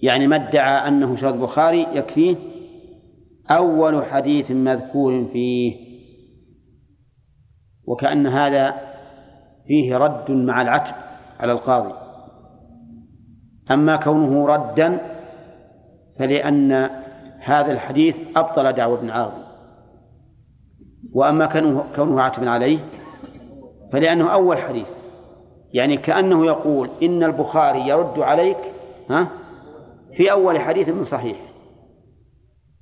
Speaker 1: يعني ما ادعى أنه شرط البخاري يكفيه أول حديث مذكور فيه. وكأن هذا فيه رد مع العتب على القاضي. أما كونه ردا فلأن هذا الحديث أبطل دعوة ابن عربي وأما كونه عاتبا عليه فلأنه أول حديث. يعني كأنه يقول إن البخاري يرد عليك ها في أول حديث من صحيح.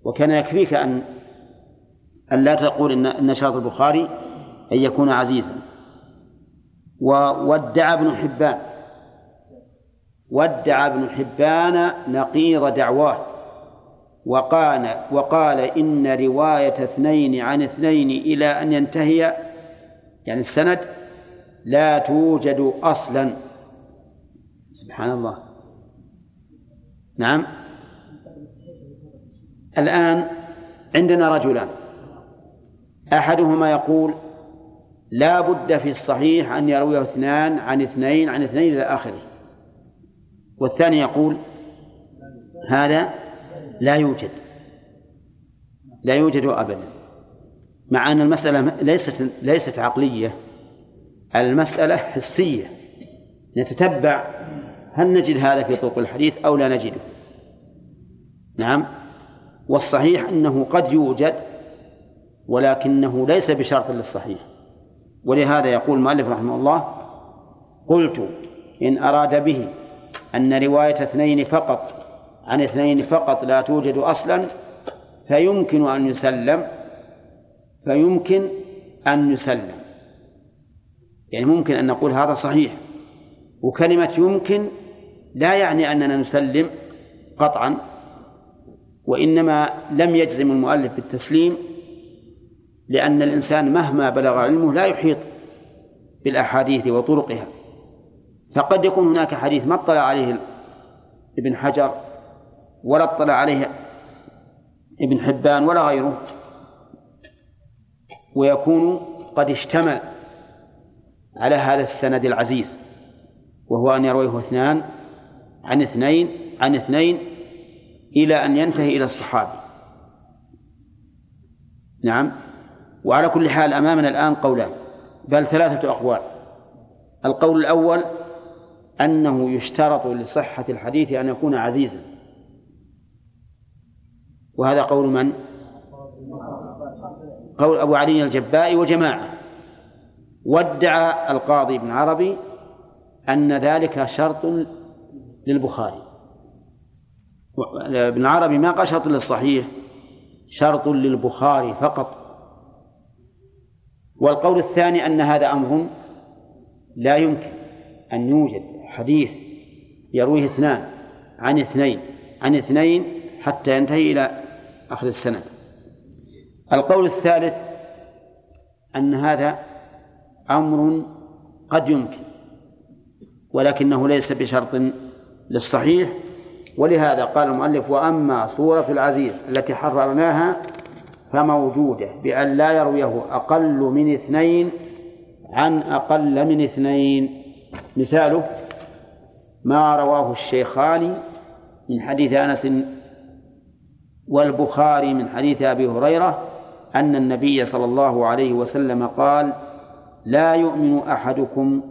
Speaker 1: وكان يكفيك أن أن لا تقول إن إن البخاري أن يكون عزيزا. وادعى ابن حبان. وادعى ابن حبان نقيض دعواه وقال وقال إن رواية اثنين عن اثنين إلى أن ينتهي يعني السند لا توجد أصلا. سبحان الله. نعم. الآن عندنا رجلان. أحدهما يقول لا بد في الصحيح أن يرويه اثنان عن اثنين عن اثنين إلى آخره. والثاني يقول هذا لا يوجد لا يوجد أبدا مع أن المسألة ليست ليست عقلية المسألة حسية. نتتبع هل نجد هذا في طرق الحديث أو لا نجده. نعم. والصحيح أنه قد يوجد ولكنه ليس بشرط للصحيح. ولهذا يقول المؤلف رحمه الله قلت إن أراد به أن رواية اثنين فقط عن اثنين فقط لا توجد أصلا فيمكن أن يسلم فيمكن أن يسلم. يعني ممكن أن نقول هذا صحيح. وكلمة يمكن لا يعني أننا نسلم قطعا وإنما لم يجزم المؤلف بالتسليم لأن الإنسان مهما بلغ علمه لا يحيط بالأحاديث وطرقها. فقد يكون هناك حديث ما اطلع عليه ابن حجر ولا اطلع عليه ابن حبان ولا غيره. ويكون قد اشتمل على هذا السند العزيز وهو أن يرويه اثنان عن اثنين عن اثنين إلى أن ينتهي إلى الصحابي. نعم. وعلى كل حال أمامنا الآن قولان بل ثلاثة أقوال. القول الأول أنه يشترط لصحة الحديث أن يكون عزيزا. وهذا قول من؟ قول أبو علي الجبائي وجماعة. وادعى القاضي ابن عربي أن ذلك شرط للبخاري. ابن عربي ما قال شرط للصحيح شرط للبخاري فقط. والقول الثاني أن هذا أمر لا يمكن أن يوجد. حديث يرويه اثنان عن اثنين عن اثنين حتى ينتهي إلى آخر السنة القول الثالث أن هذا أمر قد يمكن ولكنه ليس بشرط للصحيح. ولهذا قال المؤلف وأما صورة العزيز التي حررناها فموجودة بأن لا يرويه أقل من اثنين عن أقل من اثنين. مثاله ما رواه الشيخان من حديث أنس والبخاري من حديث أبي هريرة أن النبي صلى الله عليه وسلم قال لا يؤمن أحدكم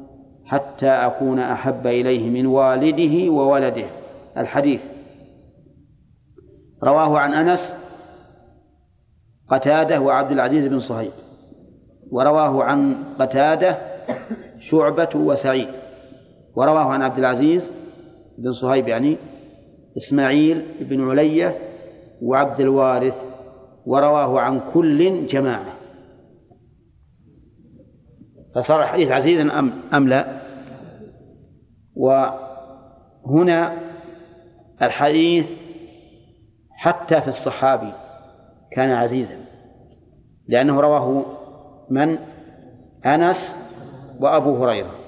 Speaker 1: حتى أكون أحب إليه من والده وولده. الحديث. رواه عن أنس قتادة وعبد العزيز بن صهيب. ورواه عن قتادة شعبة وسعيد. ورواه عن عبد العزيز بن صهيب يعني إسماعيل بن علية وعبد الوارث ورواه عن كل جماعة. فصار الحديث عزيزا أم أم لا؟ وهنا الحديث حتى في الصحابي كان عزيزا لأنه رواه من؟ أنس وأبو هريرة.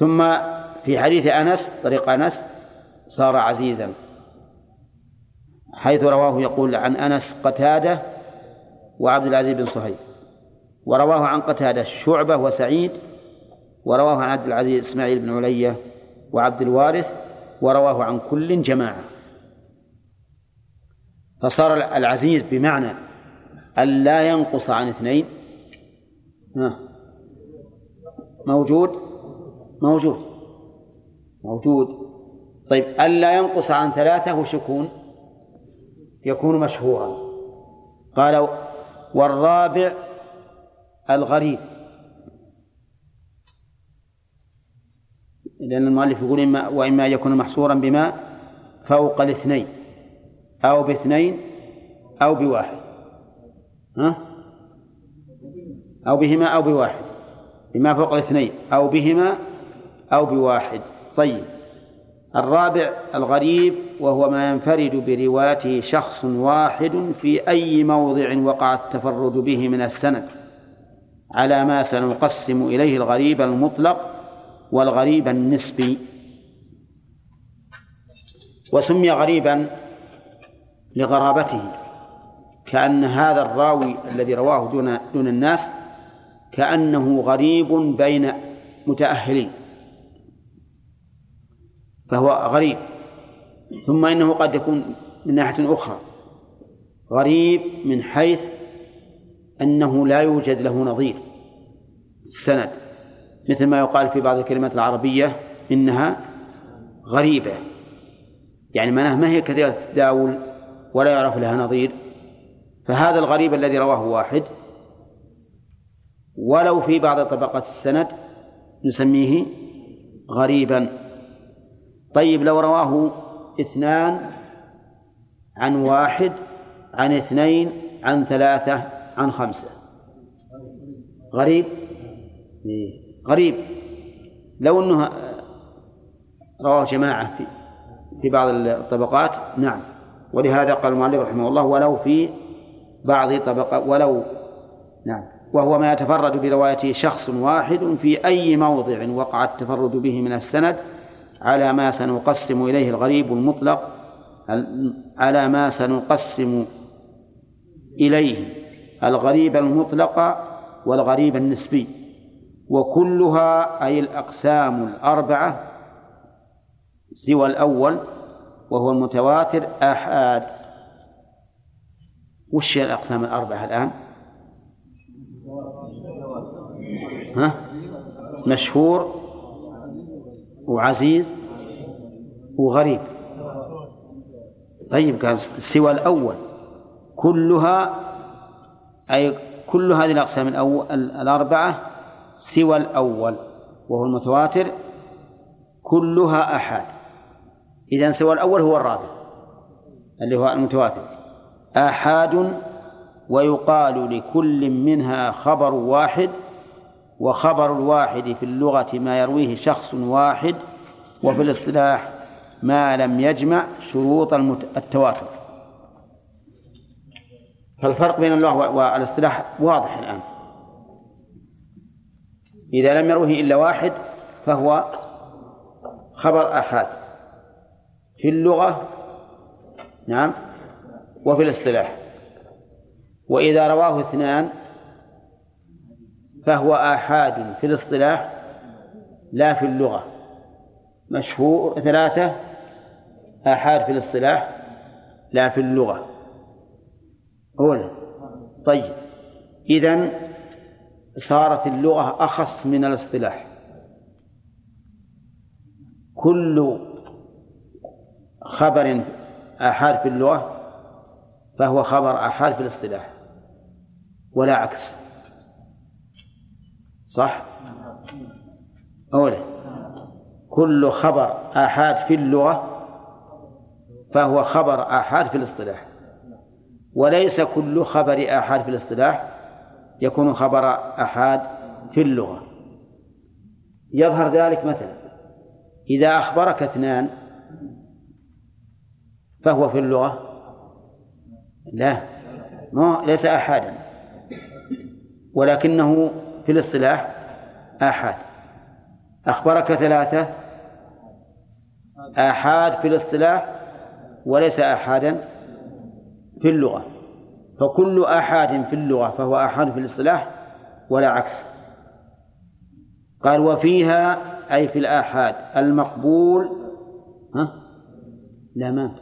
Speaker 1: ثم في حديث أنس طريق أنس صار عزيزا. حيث رواه يقول عن أنس قتادة وعبد العزيز بن صهيب. ورواه عن قتادة شعبة وسعيد ورواه عن عبد العزيز إسماعيل بن علية وعبد الوارث ورواه عن كل جماعة. فصار العزيز بمعنى أن لا ينقص عن اثنين. موجود. موجود. موجود. طيب ألا ينقص عن ثلاثة وش يكون؟ يكون مشهورا. قال والرابع الغريب. لأن المؤلف يقول إما وإما يكون محصورا بما فوق الاثنين أو باثنين أو بواحد. ها؟ أو بهما أو بواحد. بما فوق الاثنين أو بهما أو بواحد. طيب. الرابع الغريب وهو ما ينفرد بروايته شخص واحد في أي موضع وقع التفرد به من السند. على ما سنقسم إليه الغريب المطلق والغريب النسبي. وسمي غريبا لغرابته كأن هذا الراوي الذي رواه دون دون الناس كأنه غريب بين متأهلين. فهو غريب. ثم إنه قد يكون من ناحية أخرى. غريب من حيث أنه لا يوجد له نظير. السند. مثل ما يقال في بعض الكلمات العربية إنها غريبة. يعني معناها ما هي كثيرة التداول ولا يعرف لها نظير. فهذا الغريب الذي رواه واحد. ولو في بعض طبقات السند نسميه غريبا. طيب لو رواه اثنان عن واحد عن اثنين عن ثلاثة عن خمسة. غريب؟ غريب. لو أنه رواه جماعة في في بعض الطبقات نعم. ولهذا قال المؤلف رحمه الله ولو في بعض طبقات ولو نعم. وهو ما يتفرد بروايته شخص واحد في أي موضع وقع التفرد به من السند على ما سنقسم إليه الغريب المطلق على ما سنقسم إليه الغريب المطلق والغريب النسبي وكلها أي الأقسام الأربعة سوى الأول وهو المتواتر آحاد وش هي الأقسام الأربعة الآن؟ ها؟ مشهور وعزيز وغريب. طيب قال سوى الأول. كلها أي كل هذه الأقسام الأربعة سوى الأول وهو المتواتر. كلها أحاد إذا سوى الأول هو الرابع اللي هو المتواتر. آحاد ويقال لكل منها خبر واحد. وخبر الواحد في اللغة ما يرويه شخص واحد وفي الاصطلاح ما لم يجمع شروط التواتر. فالفرق بين اللغة والاصطلاح واضح الآن. إذا لم يروه إلا واحد فهو خبر آحاد. في اللغة نعم وفي الاصطلاح. وإذا رواه اثنان فهو آحاد في الاصطلاح لا في اللغة. مشهور ثلاثة آحاد في الاصطلاح لا في اللغة. أولا طيب. إذن صارت اللغة أخص من الاصطلاح. كل خبر آحاد في اللغة فهو خبر آحاد في الاصطلاح ولا عكس. صح؟ أولا كل خبر آحاد في اللغة فهو خبر آحاد في الاصطلاح. وليس كل خبر آحاد في الاصطلاح يكون خبر آحاد في اللغة. يظهر ذلك مثلا إذا أخبرك اثنان فهو في اللغة؟ لا ليس آحادا. ولكنه في الاصطلاح آحاد. أخبرك ثلاثة. آحاد في الاصطلاح وليس آحادا في اللغة. فكل آحاد في اللغة فهو آحاد في الاصطلاح ولا عكس. قال وفيها أي في الآحاد المقبول. ها؟ لا ما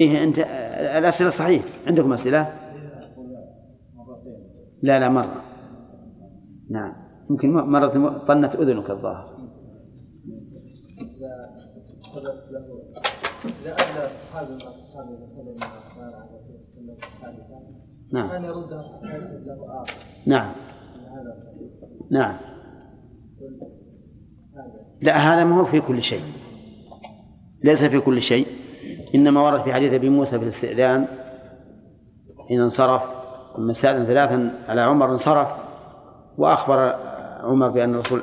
Speaker 1: إيه أنت الأسئلة صحيح. عندكم أسئلة؟ لا لا مرة. نعم. يمكن مرة طنت أذنك الظاهر. نعم. نعم. نعم. لا هذا ما هو في كل شيء. ليس في كل شيء. إنما ورد في حديث أبي موسى في الاستئذان حين انصرف. لما استأذن ثلاثا على عمر انصرف وأخبر عمر بأن الرسول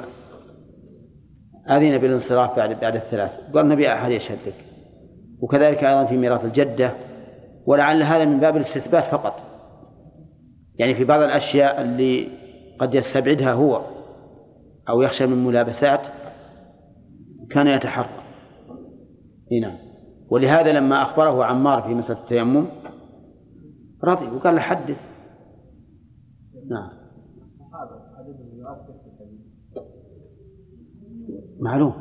Speaker 1: أذن بالانصراف بعد بعد الثلاث. قال النبي أحد يشهد لك وكذلك أيضا في ميراث الجدة. ولعل هذا من باب الاستثبات فقط. يعني في بعض الأشياء اللي قد يستبعدها هو أو يخشى من ملابسات كان يتحرى. نعم. ولهذا لما أخبره عمار في مسألة التيمم رضي وقال له حدث. نعم. معلوم.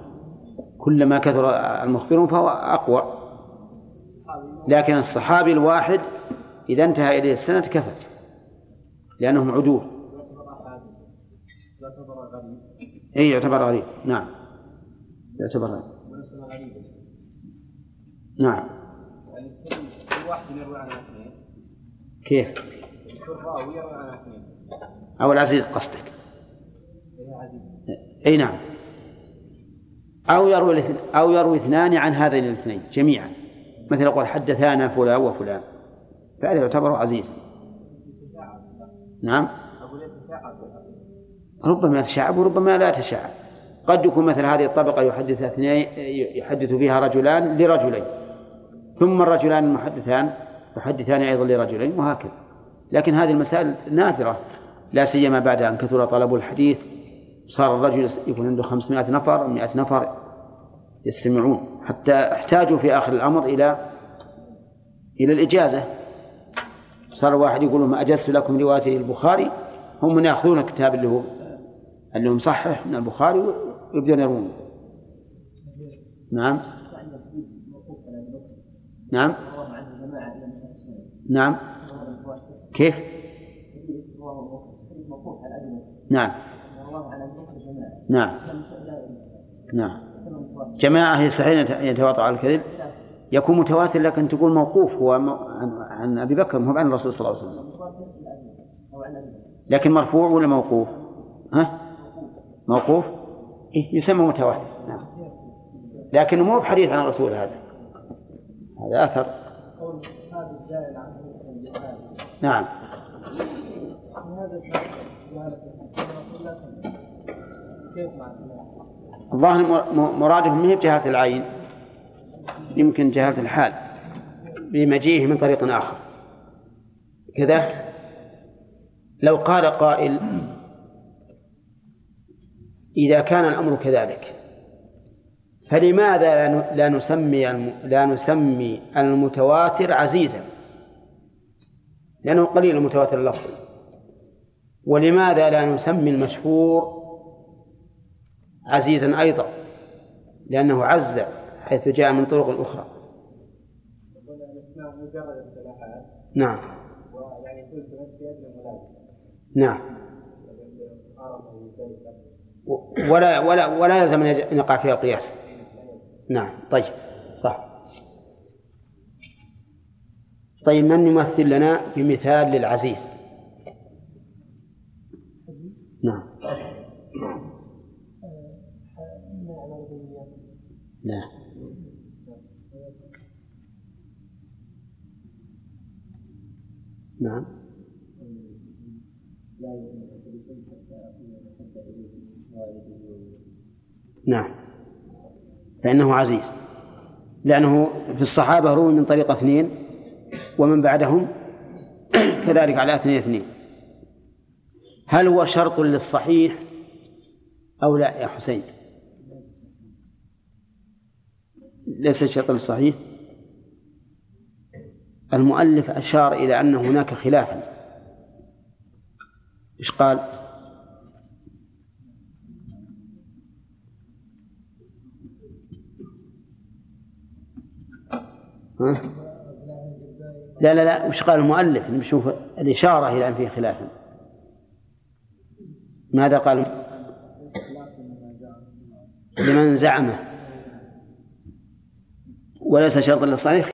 Speaker 1: كلما كثر المخبرون فهو أقوى. لكن الصحابي الواحد إذا انتهى إليه السند كفت. لأنهم عدول. أي يعتبر غريب. نعم. يعتبر غريب. نعم. كيف؟ أو العزيز قصدك. أي نعم. أو يروي أو يروي اثنان عن هذين الاثنين جميعا. مثل يقول حدثانا فلان وفلان. فهذا يعتبر عزيزا نعم. ربما يتشعب وربما لا يتشعب قد يكون مثل هذه الطبقة يحدث اثنين يحدث فيها رجلان لرجلين. ثم الرجلان المحدثان يحدثان أيضا لرجلين وهكذا. لكن هذه المسائل نادرة. لا سيما بعد أن كثر طلب الحديث صار الرجل يكون عنده 500 نفر أو 100 نفر يستمعون حتى احتاجوا في آخر الأمر إلى إلى الإجازة. صار واحد يقول ما أجزت لكم رواية البخاري هم من يأخذون الكتاب اللي هو اللي هو مصحح من البخاري ويبدون يرون نعم. نعم. نعم. كيف؟ نعم. نعم. نعم. جماعة يستحيل يتواطع على الكذب؟ يكون متواتر لكن تقول موقوف هو عن أبي بكر مو عن الرسول صلى الله عليه وسلم. لكن مرفوع ولا موقوف؟ ها؟ موقوف؟ إيه يسمى متواتر. نعم. لكنه مو بحديث عن الرسول هذا. هذا أثر. نعم. الظاهر مرادهم من جهة العين يمكن جهة الحال بمجيئه من طريق آخر. كذا؟ لو قال قائل إذا كان الأمر كذلك فلماذا لا نسمي لا نسمي المتواتر عزيزا؟ لأنه قليل المتواتر اللفظ ولماذا لا نسمي المشهور عزيزا أيضا لأنه عز حيث جاء من طرق أخرى. نعم. نعم. ولا ولا ولا يلزم أن يقع فيها القياس. نعم. طيب. صح. طيب من يمثل لنا بمثال للعزيز؟ نعم. نعم. نعم. نعم. فإنه عزيز. لأنه في الصحابة روي من طريق اثنين ومن بعدهم كذلك على اثنين اثنين. هل هو شرط للصحيح أو لا يا حسين؟ ليس شرط للصحيح المؤلف أشار إلى أن هناك خلافا. إيش قال؟ ها؟ لا لا لا وش قال المؤلف؟ نشوف الإشارة إلى أن فيه خلاف. ماذا قال؟ لمن زعمه. وليس شرطا للصحيح.